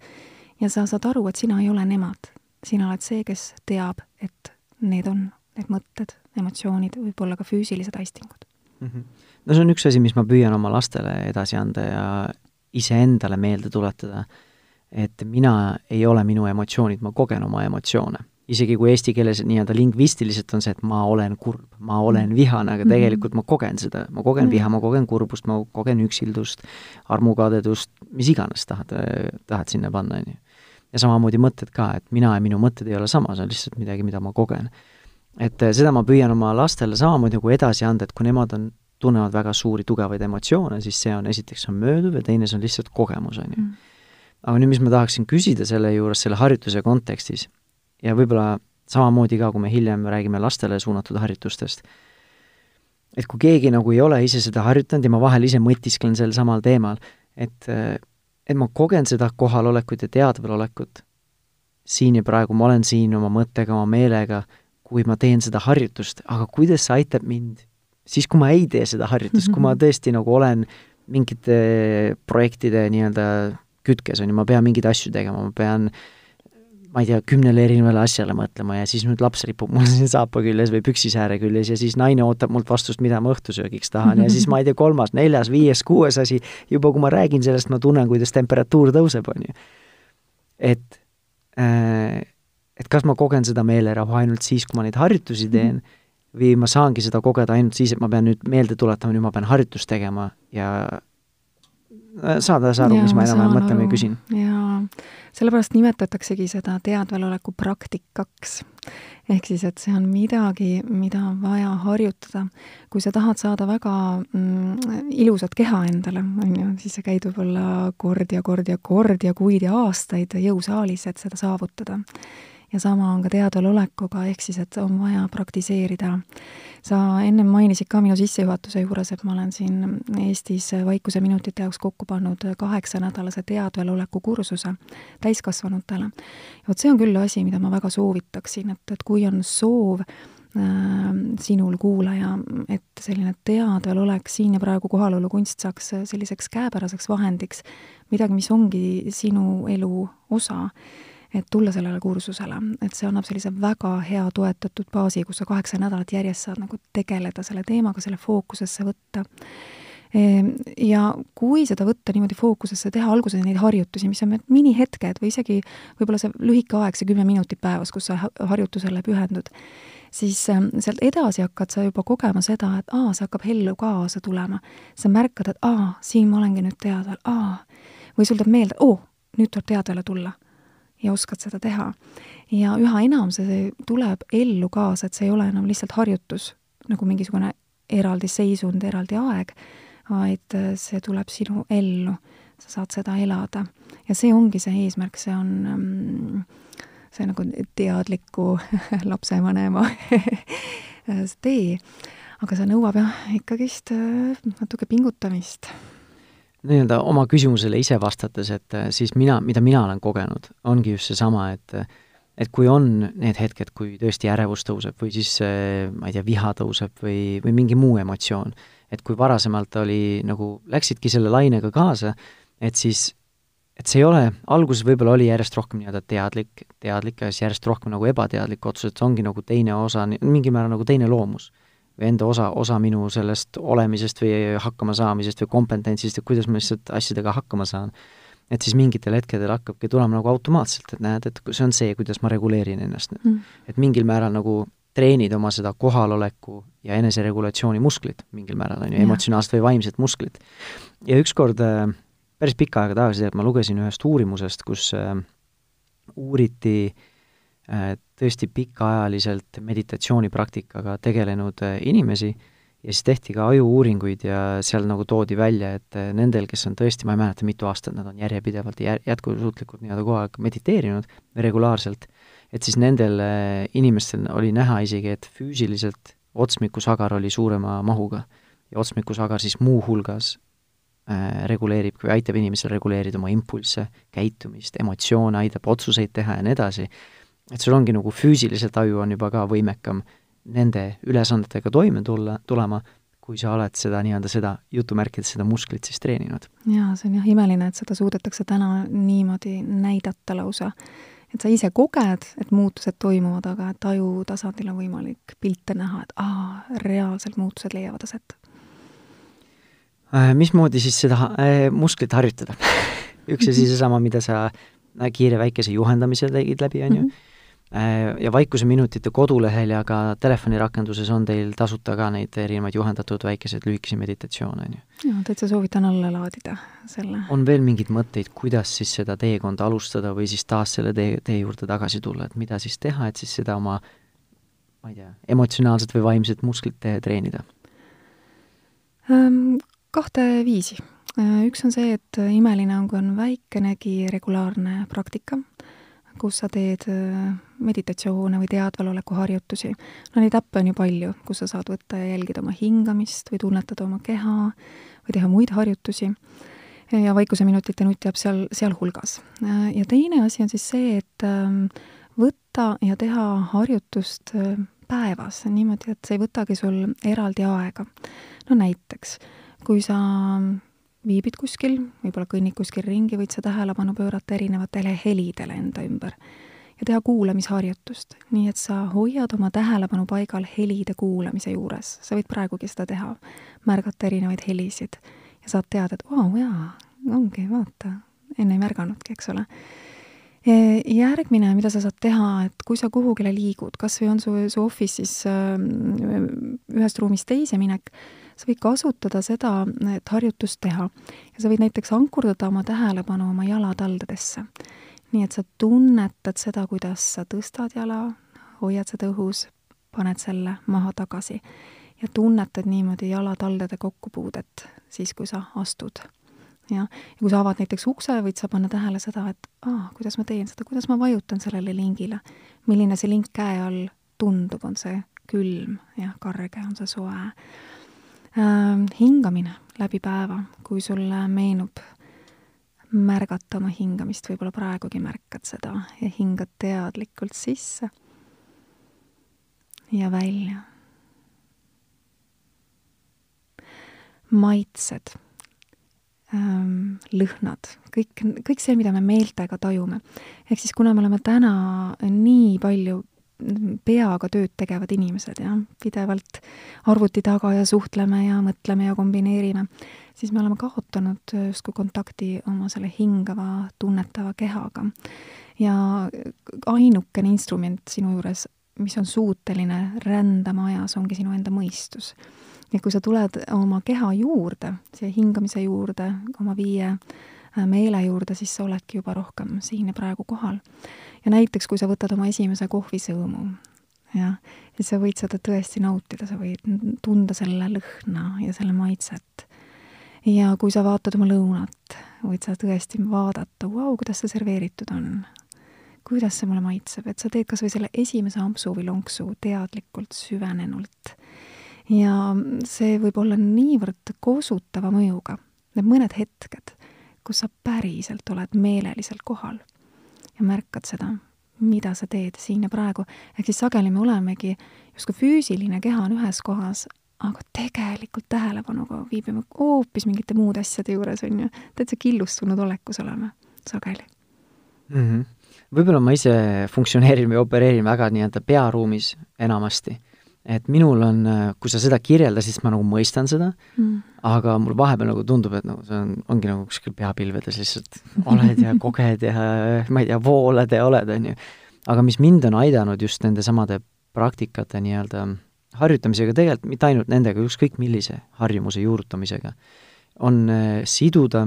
ja sa saad aru, et sina ei ole nemad. sina oled see, kes teab, et need on need mõtted, emotsioonid, võib-olla ka füüsilised aistingud mm. -hmm no see on üks asi, mis ma püüan oma lastele edasi anda ja iseendale meelde tuletada, et mina ei ole minu emotsioonid, ma kogen oma emotsioone. isegi kui eesti keeles nii-öelda lingvistiliselt on see, et ma olen kurb, ma olen vihane, aga tegelikult ma kogen seda, ma kogen viha, ma kogen kurbust, ma kogen üksildust, armukadedust, mis iganes tahad, tahad sinna panna, on ju. ja samamoodi mõtted ka, et mina ja minu mõtted ei ole sama, see on lihtsalt midagi, mida ma kogen. et eh, seda ma püüan oma lastele samamoodi nagu edasi anda, et kui nemad on, tunnevad väga suuri tugevaid emotsioone, siis see on, esiteks on mööduv ja teine, see on lihtsalt kogemus, on ju. aga nüüd, mis ma tahaksin küsida selle juures, selle harjutuse kontekstis ja võib-olla samamoodi ka, kui me hiljem räägime lastele suunatud harjutustest, et kui keegi nagu ei ole ise seda harjutanud ja ma vahel ise mõtisklen sel samal teemal, et, et ma kogen seda kohalolekut ja teadvalolekut siin ja praegu, ma olen siin oma mõttega, oma meelega, kui ma teen seda harjutust, aga kuidas see aitab mind siis, kui ma ei tee seda harjutust, kui ma tõesti nagu olen mingite projektide nii-öelda kütkes, on ju, ma pean mingeid asju tegema, ma pean ma ei tea, kümnele erinevale asjale mõtlema ja siis nüüd laps ripub mul siin saapa küljes või püksisääre küljes ja siis naine ootab mult vastust, mida ma õhtusöögiks tahan ja siis ma ei tea, kolmas, neljas, viies, kuues asi, juba kui ma räägin sellest, ma tunnen, kuidas temperatuur tõuseb, on ju. et äh, et kas ma kogen seda meelerahu ainult siis, kui ma neid harjutusi teen või ma saangi seda kogeda ainult siis, et ma pean nüüd meelde tuletama, nüüd ma pean harjutust tegema ja Äh, saada sa aru, mis ma enam-vähem mõtlen või küsin? jaa, sellepärast nimetataksegi seda teadveloleku praktikaks. ehk siis, et see on midagi, mida on vaja harjutada. kui sa tahad saada väga mm, ilusat keha endale, on ju, siis sa käid võib-olla kord ja kord ja kord ja kuid ja aastaid jõusaalis, et seda saavutada ja sama on ka teadvalolekuga, ehk siis, et on vaja praktiseerida. sa ennem mainisid ka minu sissejuhatuse juures, et ma olen siin Eestis vaikuseminutite jaoks kokku pannud kaheksanädalase teadvaloleku kursuse täiskasvanutele. vot see on küll asi, mida ma väga soovitaksin, et, et kui on soov äh, sinul, kuulaja, et selline teadvalolek siin ja praegu kohalolukunst saaks selliseks käepäraseks vahendiks, midagi, mis ongi sinu elu osa et tulla sellele kursusele, et see annab sellise väga hea toetatud baasi, kus sa kaheksa nädalat järjest saad nagu tegeleda selle teemaga, selle fookusesse võtta. Ehm, ja kui seda võtta niimoodi fookusesse, teha alguses neid harjutusi, mis on minihetked või isegi võib-olla see lühike aeg, see kümme minutit päevas, kus sa harjutusele pühendud, siis ehm, sealt edasi hakkad sa juba kogema seda, et aa, see hakkab ellu kaasa tulema. sa märkad, et aa, siin ma olengi nüüd teadval, aa, või sul tuleb meelde, oo, nüüd tuleb teadvale tulla ja oskad seda teha. ja üha enam see tuleb ellu kaasa, et see ei ole enam lihtsalt harjutus, nagu mingisugune eraldi seisund, eraldi aeg, vaid äh, see tuleb sinu ellu, sa saad seda elada. ja see ongi see eesmärk, see on mm, see nagu teadliku lapsevanema tee. aga see nõuab jah, ikkagist äh, natuke pingutamist nii-öelda oma küsimusele ise vastates, et äh, siis mina, mida mina olen kogenud, ongi just seesama, et et kui on need hetked, kui tõesti ärevus tõuseb või siis äh, ma ei tea, viha tõuseb või, või mingi muu emotsioon, et kui varasemalt oli nagu, läksidki selle lainega kaasa, et siis et see ei ole, alguses võib-olla oli järjest rohkem nii-öelda teadlik, teadlik ja siis järjest rohkem nagu ebateadlik otsus, et see ongi nagu teine osa, mingil määral nagu teine loomus või enda osa, osa minu sellest olemisest või hakkamasaamisest või kompetentsist, et kuidas ma lihtsalt asjadega hakkama saan. et siis mingitel hetkedel hakkabki tulema nagu automaatselt, et näed, et see on see, kuidas ma reguleerin ennast mm.. et mingil määral nagu treenid oma seda kohaloleku ja eneseregulatsiooni musklit mingil määral, on ju, emotsionaalset või vaimset musklit. ja ükskord äh, päris pikka aega tagasi, et ma lugesin ühest uurimusest, kus äh, uuriti äh, tõesti pikaajaliselt meditatsioonipraktikaga tegelenud äh, inimesi. Ja siis tehti ka aju-uuringuid ja seal nagu toodi välja, et äh, nendel, kes on tõesti, ma ei mäleta, mitu aastat nad on järjepidevalt ja jätkusuutlikult nii-öelda kogu aeg mediteerinud regulaarselt, et siis nendel äh, inimestel oli näha isegi, et füüsiliselt otsmikusagar oli suurema mahuga. Ja otsmikusagar siis muuhulgas äh, reguleerib aitab inimesel reguleerida oma impulsse, käitumist, emotsioone, aitab otsuseid teha ja nii edasi et sul ongi nagu füüsiliselt aju on juba ka võimekam nende ülesannetega toime tulla, tulema, kui sa oled seda nii-öelda seda jutumärkides seda musklit siis treeninud. jaa, see on jah imeline, et seda suudetakse täna niimoodi näidata lausa. et sa ise koged, et muutused toimuvad, aga et aju tasandil on võimalik pilte näha, et aa, reaalselt muutused leiavad aset. Äh, mismoodi siis seda äh, musklit harjutada üks asi seesama, mida sa kiire väikese juhendamise tegid läbi, on ju, mhm Äh, ja Vaikuseminutite kodulehel ja ka telefonirakenduses on teil tasuta ka neid erinevaid juhendatud väikeseid lühikesi meditatsioone, on ju. jaa, täitsa soovitan alla laadida selle. on veel mingeid mõtteid, kuidas siis seda teekonda alustada või siis taas selle tee, tee juurde tagasi tulla, et mida siis teha, et siis seda oma ma ei tea, emotsionaalset või vaimset musklit treenida? Ehm, kahte viisi. Äh, üks on see, et imeline on, kui on väikenegi regulaarne praktika kus sa teed äh, meditatsioone või teadvaloleku harjutusi. no neid äppe on ju palju, kus sa saad võtta ja jälgida oma hingamist või tunnetada oma keha või teha muid harjutusi. ja vaikuseminutite nutt jääb seal, sealhulgas. Ja teine asi on siis see, et ähm, võtta ja teha harjutust äh, päevas niimoodi, et see ei võtagi sul eraldi aega. no näiteks, kui sa viibid kuskil, võib-olla kõnnid kuskil ringi, võid sa tähelepanu pöörata erinevatele helidele enda ümber ja teha kuulamisharjutust, nii et sa hoiad oma tähelepanu paigal helide kuulamise juures. sa võid praegugi seda teha, märgata erinevaid helisid ja saad teada, et vau, jaa, ongi, vaata, enne ei märganudki, eks ole. E, järgmine, mida sa saad teha, et kui sa kuhugile liigud, kas või on su, su office'is ühest ruumist teise minek, sa võid kasutada seda, et harjutust teha. ja sa võid näiteks ankurdada oma tähelepanu oma jalataldadesse. Nii et sa tunnetad seda, kuidas sa tõstad jala, hoiad seda õhus, paned selle maha tagasi ja tunnetad niimoodi jalataldade kokkupuudet siis, kui sa astud. jah, ja kui sa avad näiteks ukse, võid sa panna tähele seda, et aa, kuidas ma teen seda, kuidas ma vajutan sellele lingile. milline see link käe all tundub, on see külm, jah, karge, on see soe äh, hingamine läbi päeva, kui sulle meenub märgata oma hingamist, võib-olla praegugi märkad seda ja hingad teadlikult sisse ja välja. maitsed ähm,, lõhnad, kõik, kõik see, mida me meeltega tajume. ehk siis kuna me oleme täna nii palju peaga tööd tegevad inimesed, jah, pidevalt arvuti taga ja suhtleme ja mõtleme ja kombineerime, siis me oleme kaotanud justkui kontakti oma selle hingava, tunnetava kehaga. ja ainukene instrument sinu juures, mis on suuteline rändama ajas, ongi sinu enda mõistus. ja kui sa tuled oma keha juurde, siia hingamise juurde, oma viie meele juurde, siis sa oledki juba rohkem siin ja praegu kohal ja näiteks, kui sa võtad oma esimese kohvisõõmu, jah, siis sa võid seda tõesti nautida, sa võid tunda selle lõhna ja selle maitset. ja kui sa vaatad oma lõunat, võid sa tõesti vaadata, vau, kuidas see serveeritud on. kuidas see mulle maitseb, et sa teed kas või selle esimese ampsu või lonksu teadlikult, süvenenult. ja see võib olla niivõrd kosutava mõjuga, need mõned hetked, kus sa päriselt oled meeleliselt kohal ja märkad seda, mida sa teed siin ja praegu. ehk siis sageli me olemegi, justkui füüsiline keha on ühes kohas, aga tegelikult tähelepanuga viibime hoopis mingite muude asjade juures, on ju. täitsa killustunud olekus oleme sageli mm. -hmm. võib-olla ma ise funktsioneerin või opereerin väga nii-öelda pearuumis enamasti et minul on, kui sa seda kirjeldasid, siis ma nagu mõistan seda mm., aga mul vahepeal nagu tundub, et nagu see on, ongi nagu kuskil peapilvedes lihtsalt oled ja koged ja ma ei tea, voolad ja oled, on ju. aga mis mind on aidanud just nende samade praktikate nii-öelda harjutamisega, tegelikult mitte ainult nendega, ükskõik millise harjumuse juurutamisega, on äh, siduda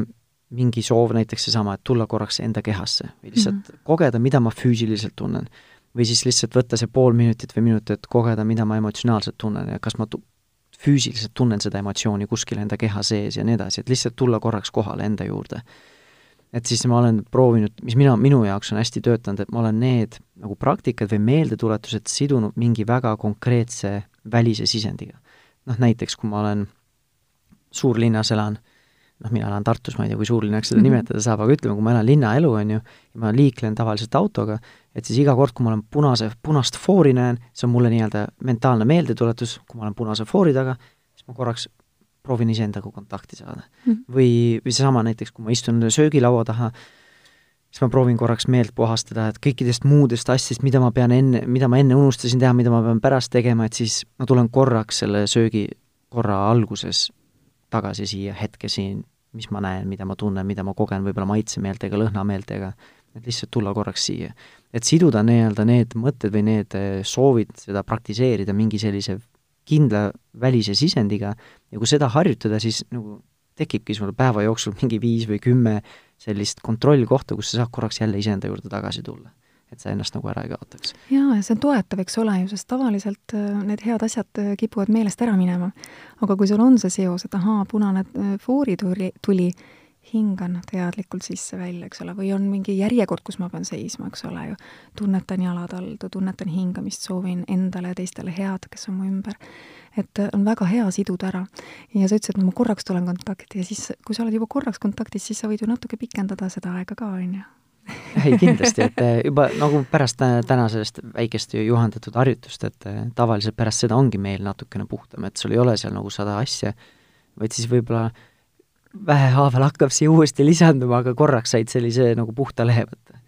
mingi soov, näiteks seesama, et tulla korraks enda kehasse või lihtsalt mm kogeda, mida ma füüsiliselt tunnen või siis lihtsalt võtta see pool minutit või minut, et kogeda, mida ma emotsionaalselt tunnen ja kas ma tu-, füüsiliselt tunnen seda emotsiooni kuskil enda keha sees ja nii edasi, et lihtsalt tulla korraks kohale enda juurde. et siis ma olen proovinud, mis mina, minu jaoks on hästi töötanud, et ma olen need nagu praktikad või meeldetuletused sidunud mingi väga konkreetse välise sisendiga. noh, näiteks kui ma olen suurlinnas elan noh, mina elan Tartus, ma ei tea, kui suurlinnaks seda mm -hmm. nimetada saab, aga ütleme, kui ma elan linnaelu, on ju, ja ma liiklen tavaliselt autoga, et siis iga kord, kui ma olen punase, punast foori näen, see on mulle nii-öelda mentaalne meeldetuletus, kui ma olen punase foori taga, siis ma korraks proovin iseendaga kontakti saada mm. -hmm. või, või seesama näiteks, kui ma istun söögilaua taha, siis ma proovin korraks meelt puhastada, et kõikidest muudest asjadest, mida ma pean enne, mida ma enne unustasin teha, mida ma pean pärast tegema, et siis ma tulen korraks selle söögikorra alguses tagasi siia hetke siin mis ma näen, mida ma tunnen, mida ma kogen võib-olla maitsemeeltega, lõhnameeltega, et lihtsalt tulla korraks siia. et siduda nii-öelda need mõtted või need äh, soovid seda praktiseerida mingi sellise kindla välise sisendiga ja kui seda harjutada, siis nagu tekibki sul päeva jooksul mingi viis või kümme sellist kontrollkohta, kus sa saad korraks jälle iseenda juurde tagasi tulla et sa ennast nagu ära ei kaotaks. jaa, ja see on toetav, eks ole ju, sest tavaliselt äh, need head asjad äh, kipuvad meelest ära minema. aga kui sul on see seos, et ahaa, punane foori tuli, tuli, hingan teadlikult sisse-välja, eks ole, või on mingi järjekord, kus ma pean seisma, eks ole ju, tunnetan jalataldu, tunnetan hingamist, soovin endale ja teistele head, kes on mu ümber. et on väga hea siduda ära. ja sa ütlesid, et no ma korraks tulen kontakti ja siis, kui sa oled juba korraks kontaktis, siis sa võid ju natuke pikendada seda aega ka, on ju ei, kindlasti, et eh, juba nagu pärast täna sellest väikest juhendatud harjutust, et tavaliselt pärast seda ongi meel natukene puhtam, et sul ei ole seal nagu sada asja, vaid siis võib-olla vähehaaval hakkab siia uuesti lisanduma, aga korraks said sellise nagu puhta lehe võtta.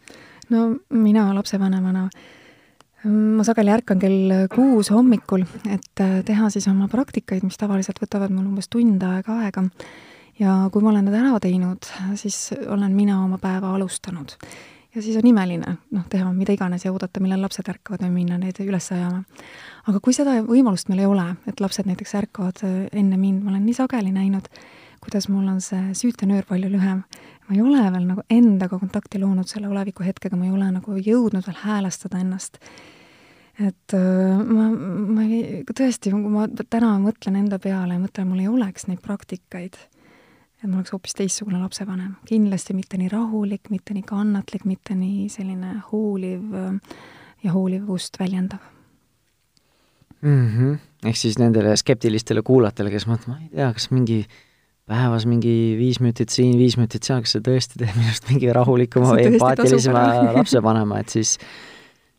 no mina lapsevanemana ma sageli ärkan kell kuus hommikul, et eh, teha siis oma praktikaid, mis tavaliselt võtavad mul umbes tund aega aega ja kui ma olen need ära teinud, siis olen mina oma päeva alustanud. ja siis on imeline, noh, teha mida iganes ja oodata, millal lapsed ärkavad või minna neid üles ajama. aga kui seda võimalust meil ei ole, et lapsed näiteks ärkavad äh, enne mind, ma olen nii sageli näinud, kuidas mul on see süütenöör palju lühem. ma ei ole veel nagu endaga kontakti loonud selle oleviku hetkega, ma ei ole nagu jõudnud veel häälestada ennast et äh, ma, ma ei, tõesti, kui ma täna mõtlen enda peale ja mõtlen, mul ei oleks neid praktikaid, et ma oleks hoopis teistsugune lapsevanem. kindlasti mitte nii rahulik, mitte nii kannatlik, mitte nii selline hooliv äh, ja hoolivust väljendav mm. -hmm. ehk siis nendele skeptilistele kuulajatele, kes mõtlevad, ma ei tea, kas mingi päevas mingi viis minutit siin, viis minutit seal, kas see tõesti teeb minust mingi rahulikuma või empaatilisema lapsevanema, et siis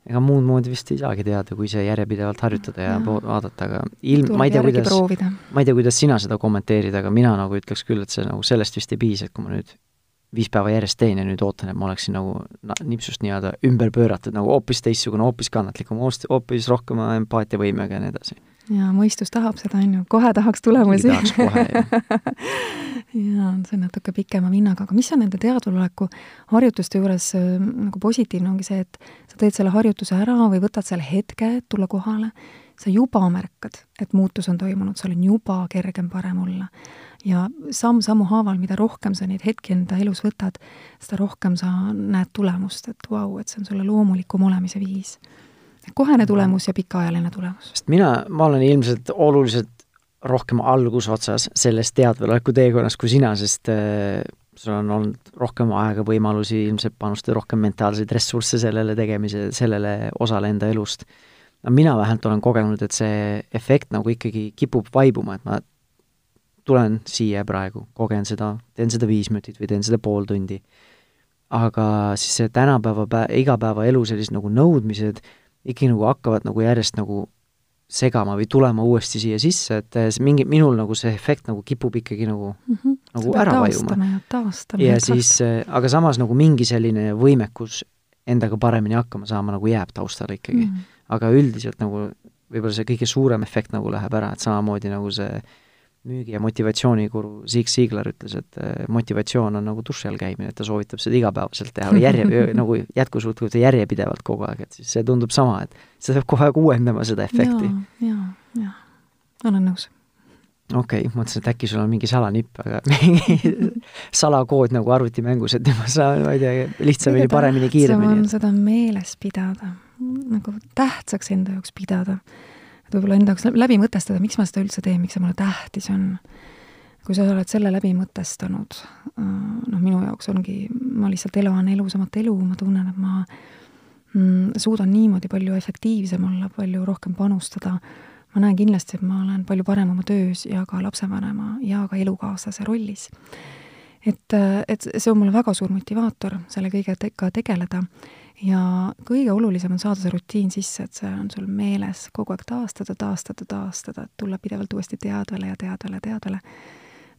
ega muud moodi vist ei saagi teada, kui see järjepidevalt harjutada ja, ja. vaadata, aga ilm, ma ei tea, kuidas, ma ei tea, kuidas sina seda kommenteerid, aga mina nagu ütleks küll, et see nagu sellest vist ei piisa, et kui ma nüüd viis päeva järjest teen ja nüüd ootan, et ma oleksin nagu nipsust nii-öelda ümber pööratud, nagu hoopis teistsugune, hoopis kannatlikum, hoopis rohkema empaatiavõimega ja nii edasi jaa, mõistus tahab seda, on ju, kohe tahaks tulemusi. tahaks kohe, jah. jaa, see on natuke pikema vinnaga, aga mis on nende teadvuloleku harjutuste juures äh, nagu positiivne, ongi see, et sa teed selle harjutuse ära või võtad selle hetke, et tulla kohale, sa juba märkad, et muutus on toimunud, sul on juba kergem parem olla. ja samm-sammu haaval, mida rohkem sa neid hetki enda elus võtad, seda rohkem sa näed tulemust, et vau wow,, et see on sulle loomulikum olemise viis kohene tulemus ja pikaajaline tulemus. sest mina, ma olen ilmselt oluliselt rohkem algusotsas selles teadveloleku teekonnas kui sina, sest äh, sul on olnud rohkem aega, võimalusi ilmselt panustada rohkem mentaalseid ressursse sellele tegemise, sellele osale enda elust. no mina vähemalt olen kogenud, et see efekt nagu ikkagi kipub vaibuma, et ma tulen siia praegu, kogen seda, teen seda viis minutit või teen seda pool tundi. aga siis see tänapäeva pä-, igapäevaelu sellised nagu nõudmised, ikkagi nagu hakkavad nagu järjest nagu segama või tulema uuesti siia sisse, et see mingi, minul nagu see efekt nagu kipub ikkagi nagu mm, -hmm. nagu ära vajuma. ja siis, äh, aga samas nagu mingi selline võimekus endaga paremini hakkama saama nagu jääb taustale ikkagi mm. -hmm. aga üldiselt nagu võib-olla see kõige suurem efekt nagu läheb ära, et samamoodi nagu see äh, müügi- ja motivatsiooniguru Zig Ziglar ütles, et äh, motivatsioon on nagu duši all käimine, et ta soovitab seda igapäevaselt teha või järje, nagu jätkusuutlikult ja järjepidevalt kogu aeg, et siis see tundub sama, et see peab kogu aeg uuendama seda efekti ja,. jaa, jaa, olen nõus. okei okay,, mõtlesin, et äkki sul on mingi salanipp, aga mingi salakood nagu arvutimängus, et ma saan, ma ei tea, lihtsamini, paremini, kiiremini. seda meeles pidada, nagu tähtsaks enda jaoks pidada et võib-olla enda jaoks läbi mõtestada, miks ma seda üldse teen, miks see mulle tähtis on. kui sa oled selle läbi mõtestanud, äh, noh, minu jaoks ongi, ma lihtsalt elan elusamat elu, ma tunnen, et ma mm, suudan niimoodi palju efektiivsem olla, palju rohkem panustada, ma näen kindlasti, et ma olen palju parem oma töös ja ka lapsevanema ja ka elukaaslase rollis. et, et see on mulle väga suur motivaator selle kõigega tegeleda ja kõige olulisem on saada see rutiin sisse, et see on sul meeles kogu aeg taastada, taastada, taastada, et tulla pidevalt uuesti teadvale ja teadvale, teadvale,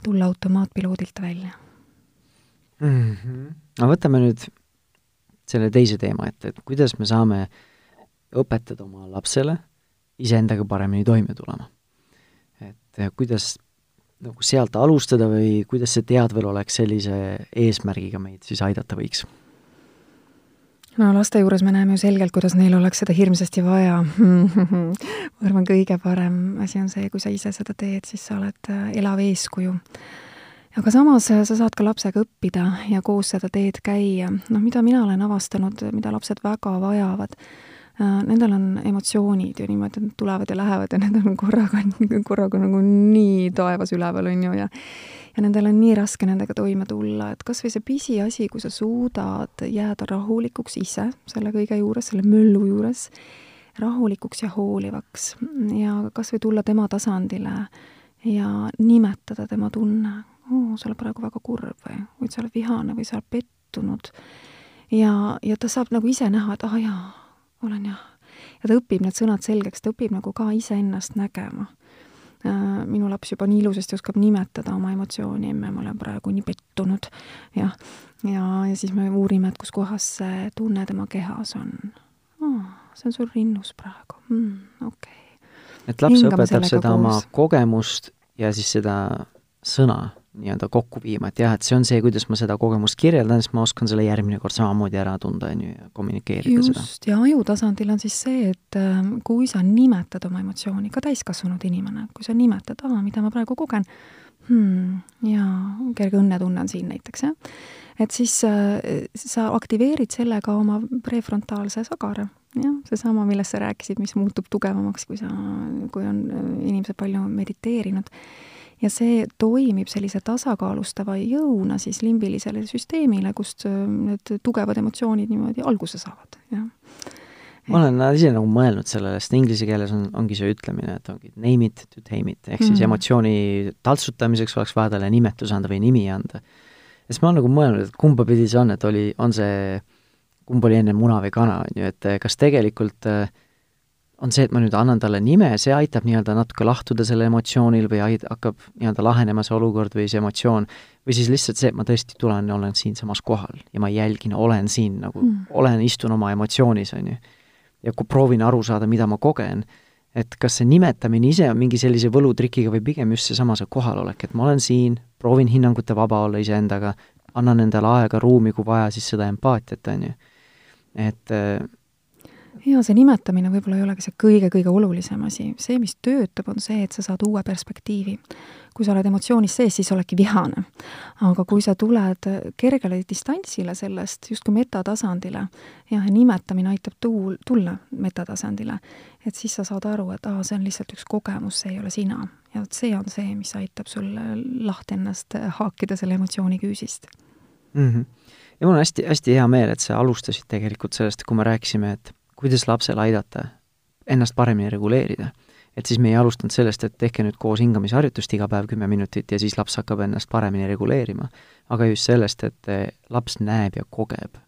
tulla automaatpiloodilt välja mm. -hmm. no võtame nüüd selle teise teema ette, et kuidas me saame õpetada oma lapsele iseendaga paremini toime tulema. et kuidas nagu sealt alustada või kuidas see teadvel oleks sellise eesmärgiga meid siis aidata võiks no laste juures me näeme ju selgelt, kuidas neil oleks seda hirmsasti vaja ma arvan, kõige parem asi on see, kui sa ise seda teed, siis sa oled äh, elav eeskuju. aga samas äh, sa saad ka lapsega õppida ja koos seda teed käia. noh, mida mina olen avastanud, mida lapsed väga vajavad, nendel on emotsioonid ju niimoodi, et nad tulevad ja lähevad ja need on korraga, korraga nagu nii taevas üleval, on ju, ja ja nendel on nii raske nendega toime tulla, et kas või see pisiasi, kui sa suudad jääda rahulikuks ise selle kõige juures, selle möllu juures, rahulikuks ja hoolivaks ja kas või tulla tema tasandile ja nimetada tema tunne, oo, sa oled praegu väga kurb või, või sa oled vihane või sa oled pettunud. ja, ja ta saab nagu ise näha, et ah, jaa, olen jah. ja ta õpib need sõnad selgeks, ta õpib nagu ka iseennast nägema Äh, minu laps juba nii ilusasti oskab nimetada oma emotsiooni, emme, ma olen praegu nii pettunud, jah. ja, ja, ja siis me uurime, et kus kohas see tunne tema kehas on oh,. see on sul rinnus praegu mm,, okei okay.. et laps Hingame õpetab seda koos. oma kogemust ja siis seda sõna nii-öelda kokku viima, et jah, et see on see, kuidas ma seda kogemust kirjeldan, siis ma oskan selle järgmine kord samamoodi ära tunda, on ju, ja kommunikeerida Just, seda. just, ja aju tasandil on siis see, et ähm, kui sa nimetad oma emotsiooni, ka täiskasvanud inimene, kui sa nimetad, aa, mida ma praegu kogen? Hmm,, jaa, kerge õnnetunne on siin näiteks, jah, et siis äh, sa aktiveerid sellega oma prefrontaalse sagara, jah, seesama, millest sa rääkisid, mis muutub tugevamaks, kui sa, kui on äh, inimesed palju mediteerinud ja see toimib sellise tasakaalustava jõuna siis limbilisele süsteemile, kust äh, need tugevad emotsioonid niimoodi alguse saavad, jah. ma olen ise nagu mõelnud sellele, sest inglise keeles on, ongi see ütlemine, et ongi name it to tame it, ehk siis mm -hmm. emotsiooni taltsutamiseks oleks vaja talle nimetus anda või nimi anda. ja siis ma olen nagu mõelnud, et kumba pidi see on, et oli, on see, kumb oli enne muna või kana, on ju, et kas tegelikult äh, on see, et ma nüüd annan talle nime, see aitab nii-öelda natuke lahtuda sellel emotsioonil või aid-, hakkab nii-öelda lahenema see olukord või see emotsioon, või siis lihtsalt see, et ma tõesti tulen ja olen siinsamas kohal ja ma jälgin, olen siin nagu mm., olen, istun oma emotsioonis, on ju. ja kui proovin aru saada, mida ma kogen, et kas see nimetamine ise on mingi sellise võlutrikiga või pigem just seesama, see kohalolek, et ma olen siin, proovin hinnangute vaba olla iseendaga, annan endale aega, ruumi, kui vaja, siis seda empaatiat, on ju. et jaa, see nimetamine võib-olla ei olegi see kõige-kõige olulisem asi, see, mis töötab, on see, et sa saad uue perspektiivi. kui sa oled emotsioonis sees, siis oledki vihane. aga kui sa tuled kergele distantsile sellest, justkui metatasandile, jah, ja nimetamine aitab tuul, tulla metatasandile, et siis sa saad aru, et aa, see on lihtsalt üks kogemus, see ei ole sina. ja vot see on see, mis aitab sul lahti ennast haakida selle emotsiooni küüsist mm. -hmm. ja mul on hästi, hästi hea meel, et sa alustasid tegelikult sellest, kui me rääkisime, et kuidas lapsel aidata ennast paremini reguleerida. et siis me ei alustanud sellest, et tehke nüüd koos hingamisharjutust iga päev kümme minutit ja siis laps hakkab ennast paremini reguleerima, aga just sellest, et eh, laps näeb ja kogeb,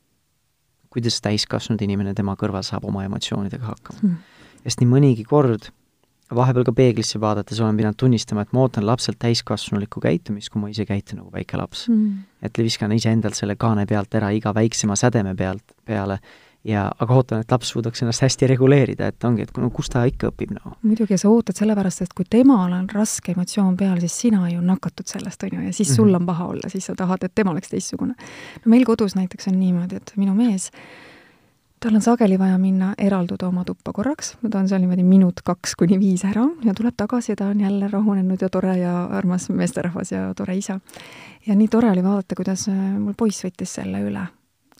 kuidas täiskasvanud inimene tema kõrval saab oma emotsioonidega hakkama. Hmm.. sest nii mõnigi kord vahepeal ka peeglisse vaadates olen pidanud tunnistama, et ma ootan lapselt täiskasvanulikku käitumist, kui ma ise käitun nagu väike laps. Mm.. et viskan iseendalt selle kaane pealt ära iga väiksema sädeme pealt, peale ja aga ootan, et laps suudaks ennast hästi reguleerida, et ongi, et no kus ta ikka õpib nagu no.. muidugi, ja sa ootad sellepärast, et kui temal on raske emotsioon peal, siis sina ju nakatud sellest, on ju, ja siis sul mhm. on paha olla, siis sa tahad, et tema oleks teistsugune. no meil kodus näiteks on niimoodi, et minu mees, tal on sageli vaja minna eralduda oma tuppa korraks, ta on seal niimoodi minut, kaks kuni viis ära ja tuleb tagasi ja ta on jälle rahunenud ja tore ja armas meesterahvas ja tore isa. ja nii tore oli vaadata, kuidas äh, mul poiss võttis selle üle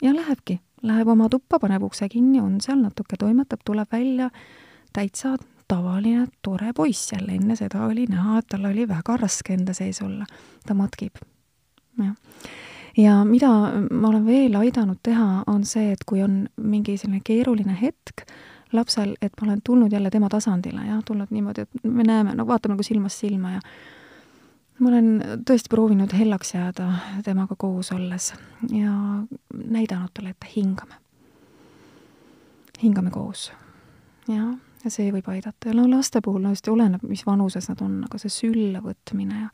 ja lähebki läheb oma tuppa, paneb ukse kinni, on seal natuke toimetab, tuleb välja, täitsa tavaline tore poiss jälle, enne seda oli näha, et tal oli väga raske enda sees olla. ta matkib, jah. ja mida ma olen veel aidanud teha, on see, et kui on mingi selline keeruline hetk lapsel, et ma olen tulnud jälle tema tasandile, jah, tulnud niimoodi, et me näeme, no vaatame nagu silmast silma ja ma olen tõesti proovinud hellaks jääda temaga koos olles ja näidanud talle, et hingame. hingame koos. jah, ja see võib aidata ja no laste puhul no just oleneb, mis vanuses nad on, aga see sülle võtmine ja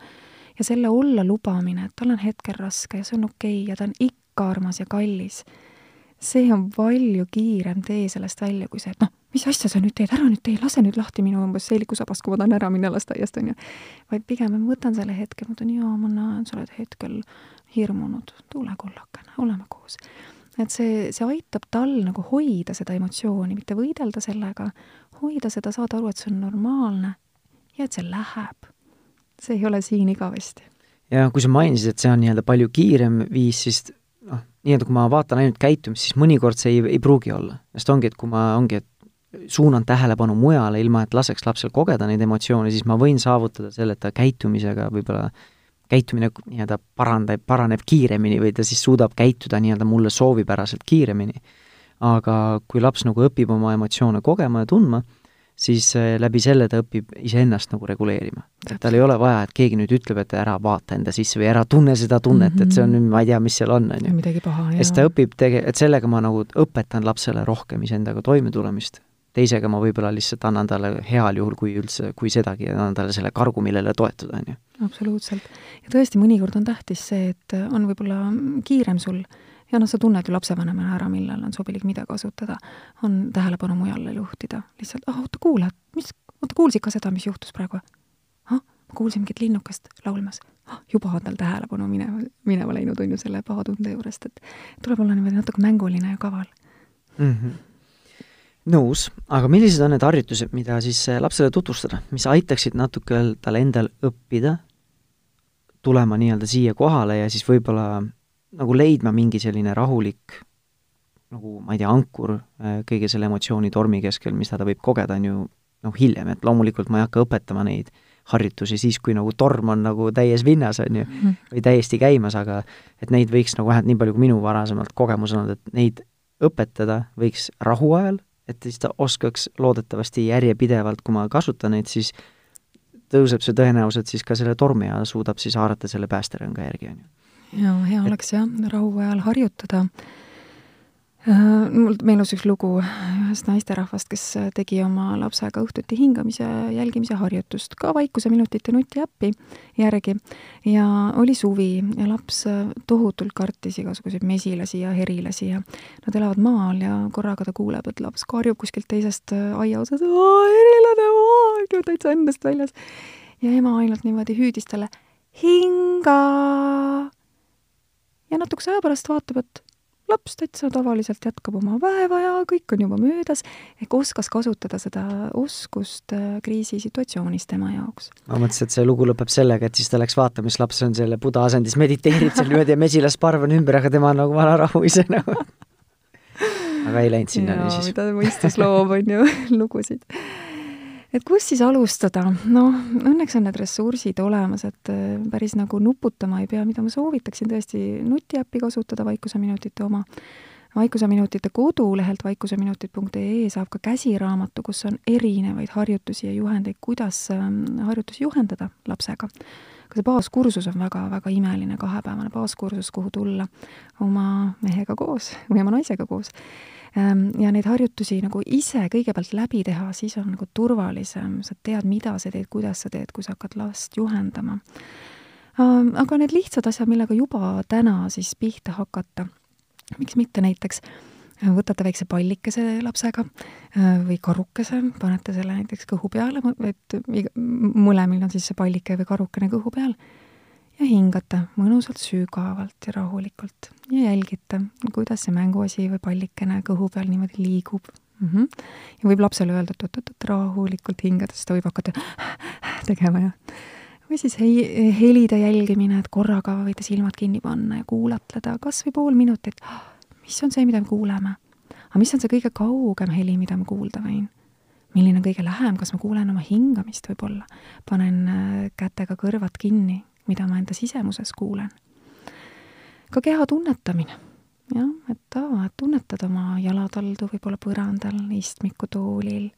ja selle olla lubamine, et tal on hetkel raske ja see on okei okay ja ta on ikka armas ja kallis, see on palju kiirem tee sellest välja, kui see, et noh, mis asja sa nüüd teed, ära nüüd tee, lase nüüd lahti minu umbes seelikusabast, kui ma tahan ära minna lasteaiast, on ju. vaid pigem ma võtan selle hetke, ma ütlen, jaa, ma näen, sa oled hetkel hirmunud, tule kullakene, oleme koos. et see, see aitab tal nagu hoida seda emotsiooni, mitte võidelda sellega, hoida seda, saada aru, et see on normaalne ja et see läheb. see ei ole siin igavesti. ja kui sa mainisid, et see on nii-öelda palju kiirem viis, siis noh, nii-öelda kui ma vaatan ainult käitumist, siis mõnikord see ei, ei pruugi olla. sest ongi, et kui ma, ongi, et suunan tähelepanu mujale, ilma et laseks lapsel kogeda neid emotsioone, siis ma võin saavutada selle, et ta käitumisega võib-olla käitumine nii-öelda parandab, paraneb kiiremini või ta siis suudab käituda nii-öelda mulle soovipäraselt kiiremini. aga kui laps nagu õpib oma emotsioone kogema ja tundma, siis eh, läbi selle ta õpib iseennast nagu reguleerima. et tal ei ole vaja, et keegi nüüd ütleb, et ära vaata enda sisse või ära tunne seda tunnet mm, -hmm. et see on nüüd, ma ei tea, mis seal on, on ju. midagi paha, jah. ja siis ta õpib tege-, et sellega ma nagu õpetan lapsele rohkem iseendaga toimetulemist. Teisega ma võib-olla lihtsalt annan talle heal juhul, kui üldse, kui sedagi, annan talle selle kargu, millele toetuda, on ju. absoluutselt. ja tõesti, mõnikord on tähtis see, et on võib-olla kiirem sul ja noh, sa tunned ju lapsevanemana ära, millal on sobilik mida kasutada, on tähelepanu mujale juhtida, lihtsalt, ah oota, kuula, mis, oota, kuulsid ka seda, mis juhtus praegu? ah, ma kuulsin mingit linnukest laulmas ah,. juba on tal tähelepanu minema, minema läinud, on ju, selle paha tunde juurest, et tuleb olla niimoodi natuke mänguline ja kaval mm. -hmm nõus, aga millised on need harjutused, mida siis eh, lapsele tutvustada, mis aitaksid natuke tal endal õppida, tulema nii-öelda siia kohale ja siis võib-olla nagu leidma mingi selline rahulik nagu ma ei tea, ankur äh, kõige selle emotsioonitormi keskel, mis ta võib kogeda, on ju noh, hiljem, et loomulikult ma ei hakka õpetama neid harjutusi siis, kui nagu torm on nagu täies vinnas, on ju, mhm. või täiesti käimas, aga et neid võiks nagu vähemalt nii palju, kui minu varasemalt kogemus olnud, et neid õpetada võiks rahu ajal, et siis ta oskaks loodetavasti järjepidevalt, kui ma kasutan neid, siis tõuseb see tõenäoliselt siis ka selle tormi ajal, suudab siis haarata selle päästerõnga järgi, on ju jaa, hea et... oleks jah, rahu ajal harjutada. Äh, mul meenus üks lugu ühest naisterahvast, kes tegi oma lapsega õhtuti hingamise jälgimise harjutust ka Vaikuseminutite nutiäppi järgi ja oli suvi ja laps tohutult kartis igasuguseid mesilasi ja herilasi ja nad elavad maal ja korraga ta kuuleb, et laps karjub kuskilt teisest aiaosast, herilane, täitsa endast väljas. ja ema ainult niimoodi hüüdis talle hinga ja natukese aja pärast vaatab, et laps täitsa tavaliselt jätkab oma päeva ja kõik on juba möödas, ehk oskas kasutada seda oskust äh, kriisisituatsioonis tema jaoks. ma mõtlesin, et see lugu lõpeb sellega, et siis ta läks vaatama, siis laps on selle buda asendis, mediteerib seal niimoodi ja mesilasparv on ümber, aga tema on nagu vana rahu ise nagu aga ei läinud sinnani siis. mida mõistus loob, on ju, lugusid et kust siis alustada? noh, õnneks on need ressursid olemas, et äh, päris nagu nuputama ei pea, mida ma soovitaksin tõesti nutiäppi kasutada, Vaikuseminutite oma. vaikuseminutite kodulehelt vaikuseminutid.ee saab ka käsiraamatu, kus on erinevaid harjutusi ja juhendeid, kuidas ähm, harjutusi juhendada lapsega. ka see baaskursus on väga-väga imeline kahepäevane baaskursus, kuhu tulla oma mehega koos või oma naisega koos ja neid harjutusi nagu ise kõigepealt läbi teha, siis on nagu turvalisem, sa tead, mida sa teed, kuidas sa teed, kui sa hakkad last juhendama. Ehm, aga need lihtsad asjad, millega juba täna siis pihta hakata, miks mitte näiteks võtate väikse pallikese lapsega ehm, või karukese, panete selle näiteks kõhu peale, et mõlemil on siis see pallike või karukene kõhu peal ja hingate mõnusalt sügavalt ja rahulikult ja jälgite, kuidas see mänguasi või pallikene kõhu peal niimoodi liigub mm. -hmm. ja võib lapsele öelda, et oot-oot-oot, rahulikult hingades, ta võib hakata tegema ja või siis hei-, helide jälgimine, et korraga võite silmad kinni panna ja kuulatleda kas või pool minutit, mis on see, mida me kuuleme. aga mis on see kõige kaugem heli, mida ma kuulda võin? milline on kõige lähem, kas ma kuulen oma hingamist võib-olla? panen äh, kätega kõrvad kinni mida ma enda sisemuses kuulen. ka keha tunnetamine, jah, et aa, et tunnetad oma jalataldu võib-olla põrandal, istmikutoolil,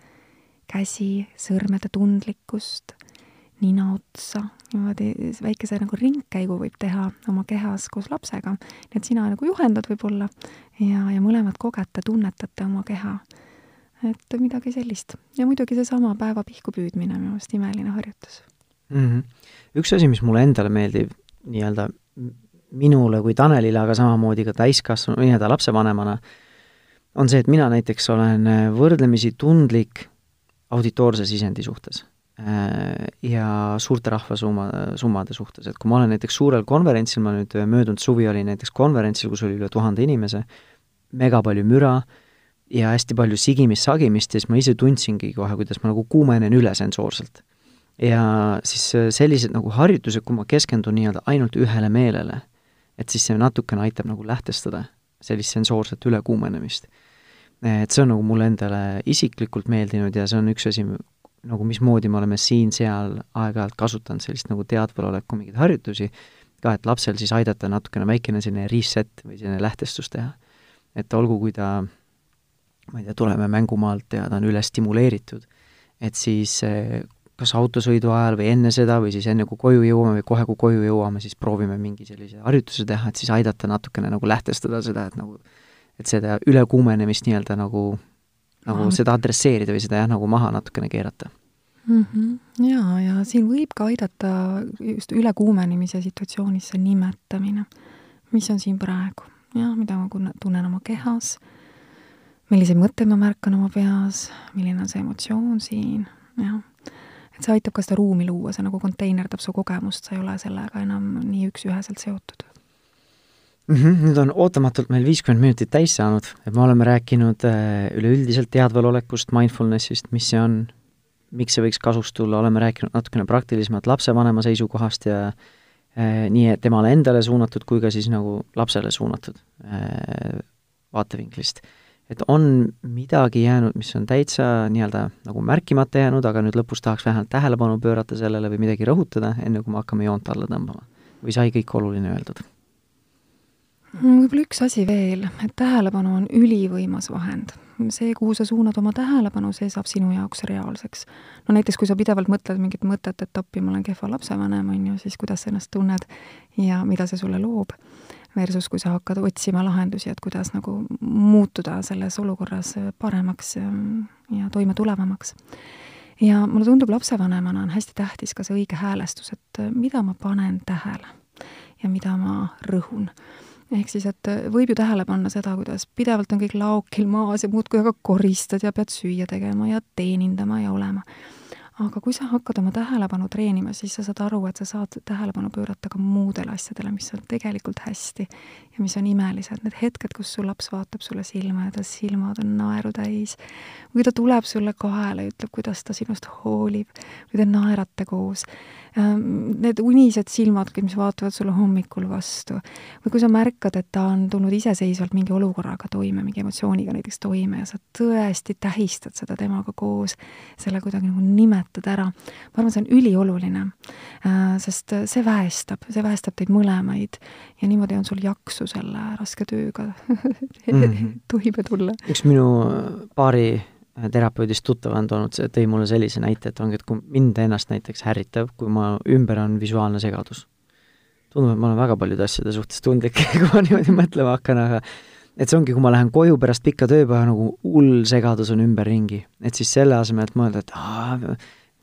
käsi, sõrmede tundlikkust, nina otsa, niimoodi väikese nagu ringkäigu võib teha oma kehas koos lapsega. nii et sina nagu juhendad võib-olla ja, ja mõlemad kogete, tunnetate oma keha. et midagi sellist. ja muidugi seesama päeva pihku püüdmine, minu arust imeline harjutus mm. -hmm. üks asi, mis mulle endale meeldib nii-öelda minule kui Tanelile, aga samamoodi ka täiskasvanu, nii-öelda lapsevanemana, on see, et mina näiteks olen äh, võrdlemisi tundlik auditoorse sisendi suhtes äh, ja suurte rahvasumma, summade suhtes, et kui ma olen näiteks suurel konverentsil, ma nüüd äh, möödunud suvi olin näiteks konverentsil, kus oli üle tuhande inimese, mega palju müra ja hästi palju sigimist-sagimist ja siis ma ise tundsingi kohe, kuidas ma nagu kuumenen üle sensoorselt. Ja siis äh, sellised nagu harjutused, kui ma keskendun nii-öelda ainult ühele meelele, et siis see natukene aitab nagu lähtestada sellist sensoorset ülekuumenemist. et see on nagu mulle endale isiklikult meeldinud ja see on üks asi, nagu mismoodi me oleme siin-seal aeg-ajalt kasutanud sellist nagu teadvaloleku mingeid harjutusi, ka et lapsel siis aidata natukene väikene selline reset või selline lähtestus teha. et olgu, kui ta ma ei tea, tuleme mängumaalt ja ta on üle stimuleeritud, et siis kas autosõidu ajal või enne seda või siis enne, kui koju jõuame või kohe, kui koju jõuame, siis proovime mingi sellise harjutuse teha, et siis aidata natukene nagu lähtestada seda, et nagu et seda ülekuumenemist nii-öelda nagu, nagu seda adresseerida või seda jah, nagu maha natukene keerata mm. -hmm. Jaa, ja siin võib ka aidata just ülekuumenemise situatsioonis see nimetamine, mis on siin praegu, jah, mida ma tunnen oma kehas milliseid mõtteid ma märkan oma peas, milline on see emotsioon siin, jah. Et see aitab ka seda ruumi luua, see nagu konteinerdab su kogemust, sa ei ole sellega enam nii üks-üheselt seotud mm. -hmm, nüüd on ootamatult meil viiskümmend minutit täis saanud, et me oleme rääkinud äh, üleüldiselt teadvalolekust, mindfulnessist, mis see on, miks see võiks kasuks tulla, oleme rääkinud natukene praktilisemalt lapsevanema seisukohast ja äh, nii temale endale suunatud kui ka siis nagu lapsele suunatud äh, vaatevinklist et on midagi jäänud, mis on täitsa nii-öelda nagu märkimata jäänud, aga nüüd lõpus tahaks vähemalt tähelepanu pöörata sellele või midagi rõhutada, enne kui me hakkame joont alla tõmbama? või sai kõik oluline öeldud? võib-olla üks asi veel, et tähelepanu on ülivõimas vahend. see, kuhu sa suunad oma tähelepanu, see saab sinu jaoks reaalseks. no näiteks, kui sa pidevalt mõtled mingit mõtet, et appi, ma olen kehva lapsevanem, on ju, siis kuidas sa ennast tunned ja mida see sulle loob versus kui sa hakkad otsima lahendusi, et kuidas nagu muutuda selles olukorras paremaks ja, ja toimetulevamaks. ja mulle tundub, lapsevanemana on hästi tähtis ka see õige häälestus, et mida ma panen tähele ja mida ma rõhun ehk siis, et võib ju tähele panna seda, kuidas pidevalt on kõik laokil maas ja muudkui aga koristad ja pead süüa tegema ja teenindama ja olema aga kui sa hakkad oma tähelepanu treenima, siis sa saad aru, et sa saad tähelepanu pöörata ka muudele asjadele, mis on tegelikult hästi ja mis on imelised. Need hetked, kus su laps vaatab sulle silma ja ta silmad on naeru täis, või ta tuleb sulle kaela ja ütleb, kuidas ta sinust hoolib, või te naerate koos Ehm, need unised silmad, mis vaatavad sulle hommikul vastu. või kui sa märkad, et ta on tulnud iseseisvalt mingi olukorraga toime, mingi emotsiooniga näiteks toime ja sa tõesti tähistad seda temaga koos, selle kuidagi nagu nimetad ära. ma arvan, see on ülioluline, äh, sest see väestab, see väestab teid mõlemaid ja niimoodi on sul jaksu selle raske tööga mm -hmm. toime tulla. üks minu paari terapeudist tuttav on toonud, tõi mulle sellise näite, et ongi, et kui mind ennast näiteks ärritab, kui ma, ümber on visuaalne segadus. tundub, et ma olen väga paljude asjade suhtes tundlik kui ma niimoodi mõtlema hakkan, aga et see ongi, kui ma lähen koju pärast pikka tööpäeva, nagu hull segadus on ümberringi. et siis selle asemel, et mõelda, et aa,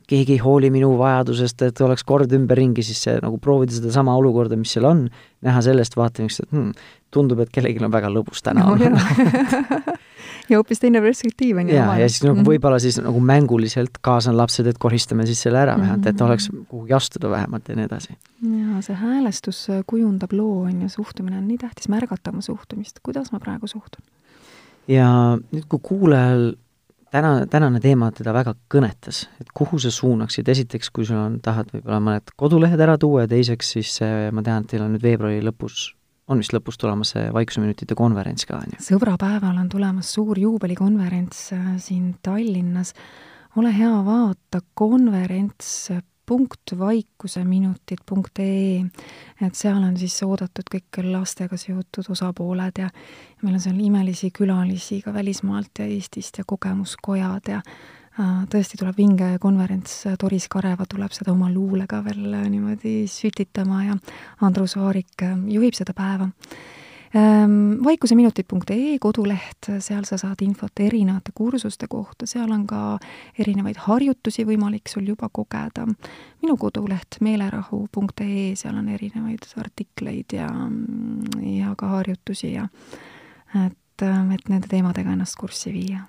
keegi ei hooli minu vajadusest, et oleks kord ümberringi, siis see nagu proovida sedasama olukorda, mis seal on, näha sellest vaatevinklist, et hmm, tundub, et kellelgi on väga lõbus täna no, ja hoopis teine perspektiiv on ju. ja, ja siis nagu mhm. võib-olla siis nagu mänguliselt kaasan lapsed, et koristame siis selle ära vähemalt, et mhm. oleks kuhugi astuda vähemalt ja nii edasi. ja see häälestus kujundab loo, on ju, suhtumine on nii tähtis, märgata oma suhtumist, kuidas ma praegu suhtun. ja nüüd, kui kuulajal täna, tänane teema teda väga kõnetas, et kuhu sa suunaksid, esiteks, kui sul on, tahad võib-olla mõned kodulehed ära tuua ja teiseks siis ma tean, et teil on nüüd veebruari lõpus on vist lõpus tulemas see Vaikusminutite konverents ka, on ju? sõbrapäeval on tulemas suur juubelikonverents äh, siin Tallinnas. ole hea, vaata konverents punkt vaikuseminutid.ee, et seal on siis oodatud kõik lastega seotud osapooled ja meil on seal imelisi külalisi ka välismaalt ja Eestist ja kogemuskojad ja Äh, tõesti tuleb vinge konverents, Doris Kareva tuleb seda oma luulega veel äh, niimoodi sütitama ja Andrus Vaarik äh, juhib seda päeva. Ähm, vaikuseminutid.ee koduleht, seal sa saad infot erinevate kursuste kohta, seal on ka erinevaid harjutusi võimalik sul juba kogeda. minu koduleht meelerahu.ee, seal on erinevaid artikleid ja, ja ka harjutusi ja et, et nende teemadega ennast kurssi viia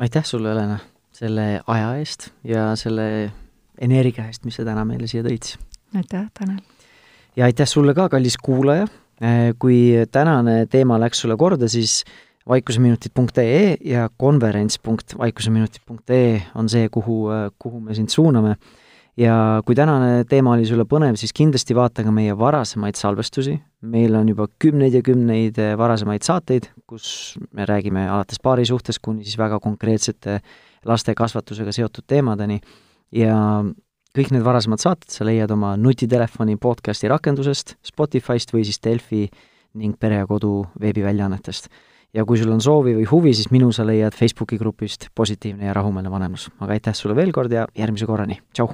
aitäh sulle, Helena, selle aja eest ja selle energia eest, mis sa täna meile siia tõid. aitäh, Tanel! ja aitäh sulle ka, kallis kuulaja, Kui tänane teema läks sulle korda, siis vaikuseminutid.ee ja konverents.vaikuseminutid.ee on see, kuhu, kuhu me sind suuname. ja kui tänane teema oli sulle põnev, siis kindlasti vaata ka meie varasemaid salvestusi, meil on juba kümneid ja kümneid varasemaid saateid, kus me räägime alates paarisuhtest kuni siis väga konkreetsete laste kasvatusega seotud teemadeni ja kõik need varasemad saated sa leiad oma nutitelefoni podcasti rakendusest, Spotify'st või siis Delfi ning Pere ja Kodu veebiväljaannetest ja kui sul on soovi või huvi, siis minu sa leiad Facebooki grupist Positiivne ja rahumeelne vanemlus. aga aitäh sulle veel kord ja järgmise korrani, tšau!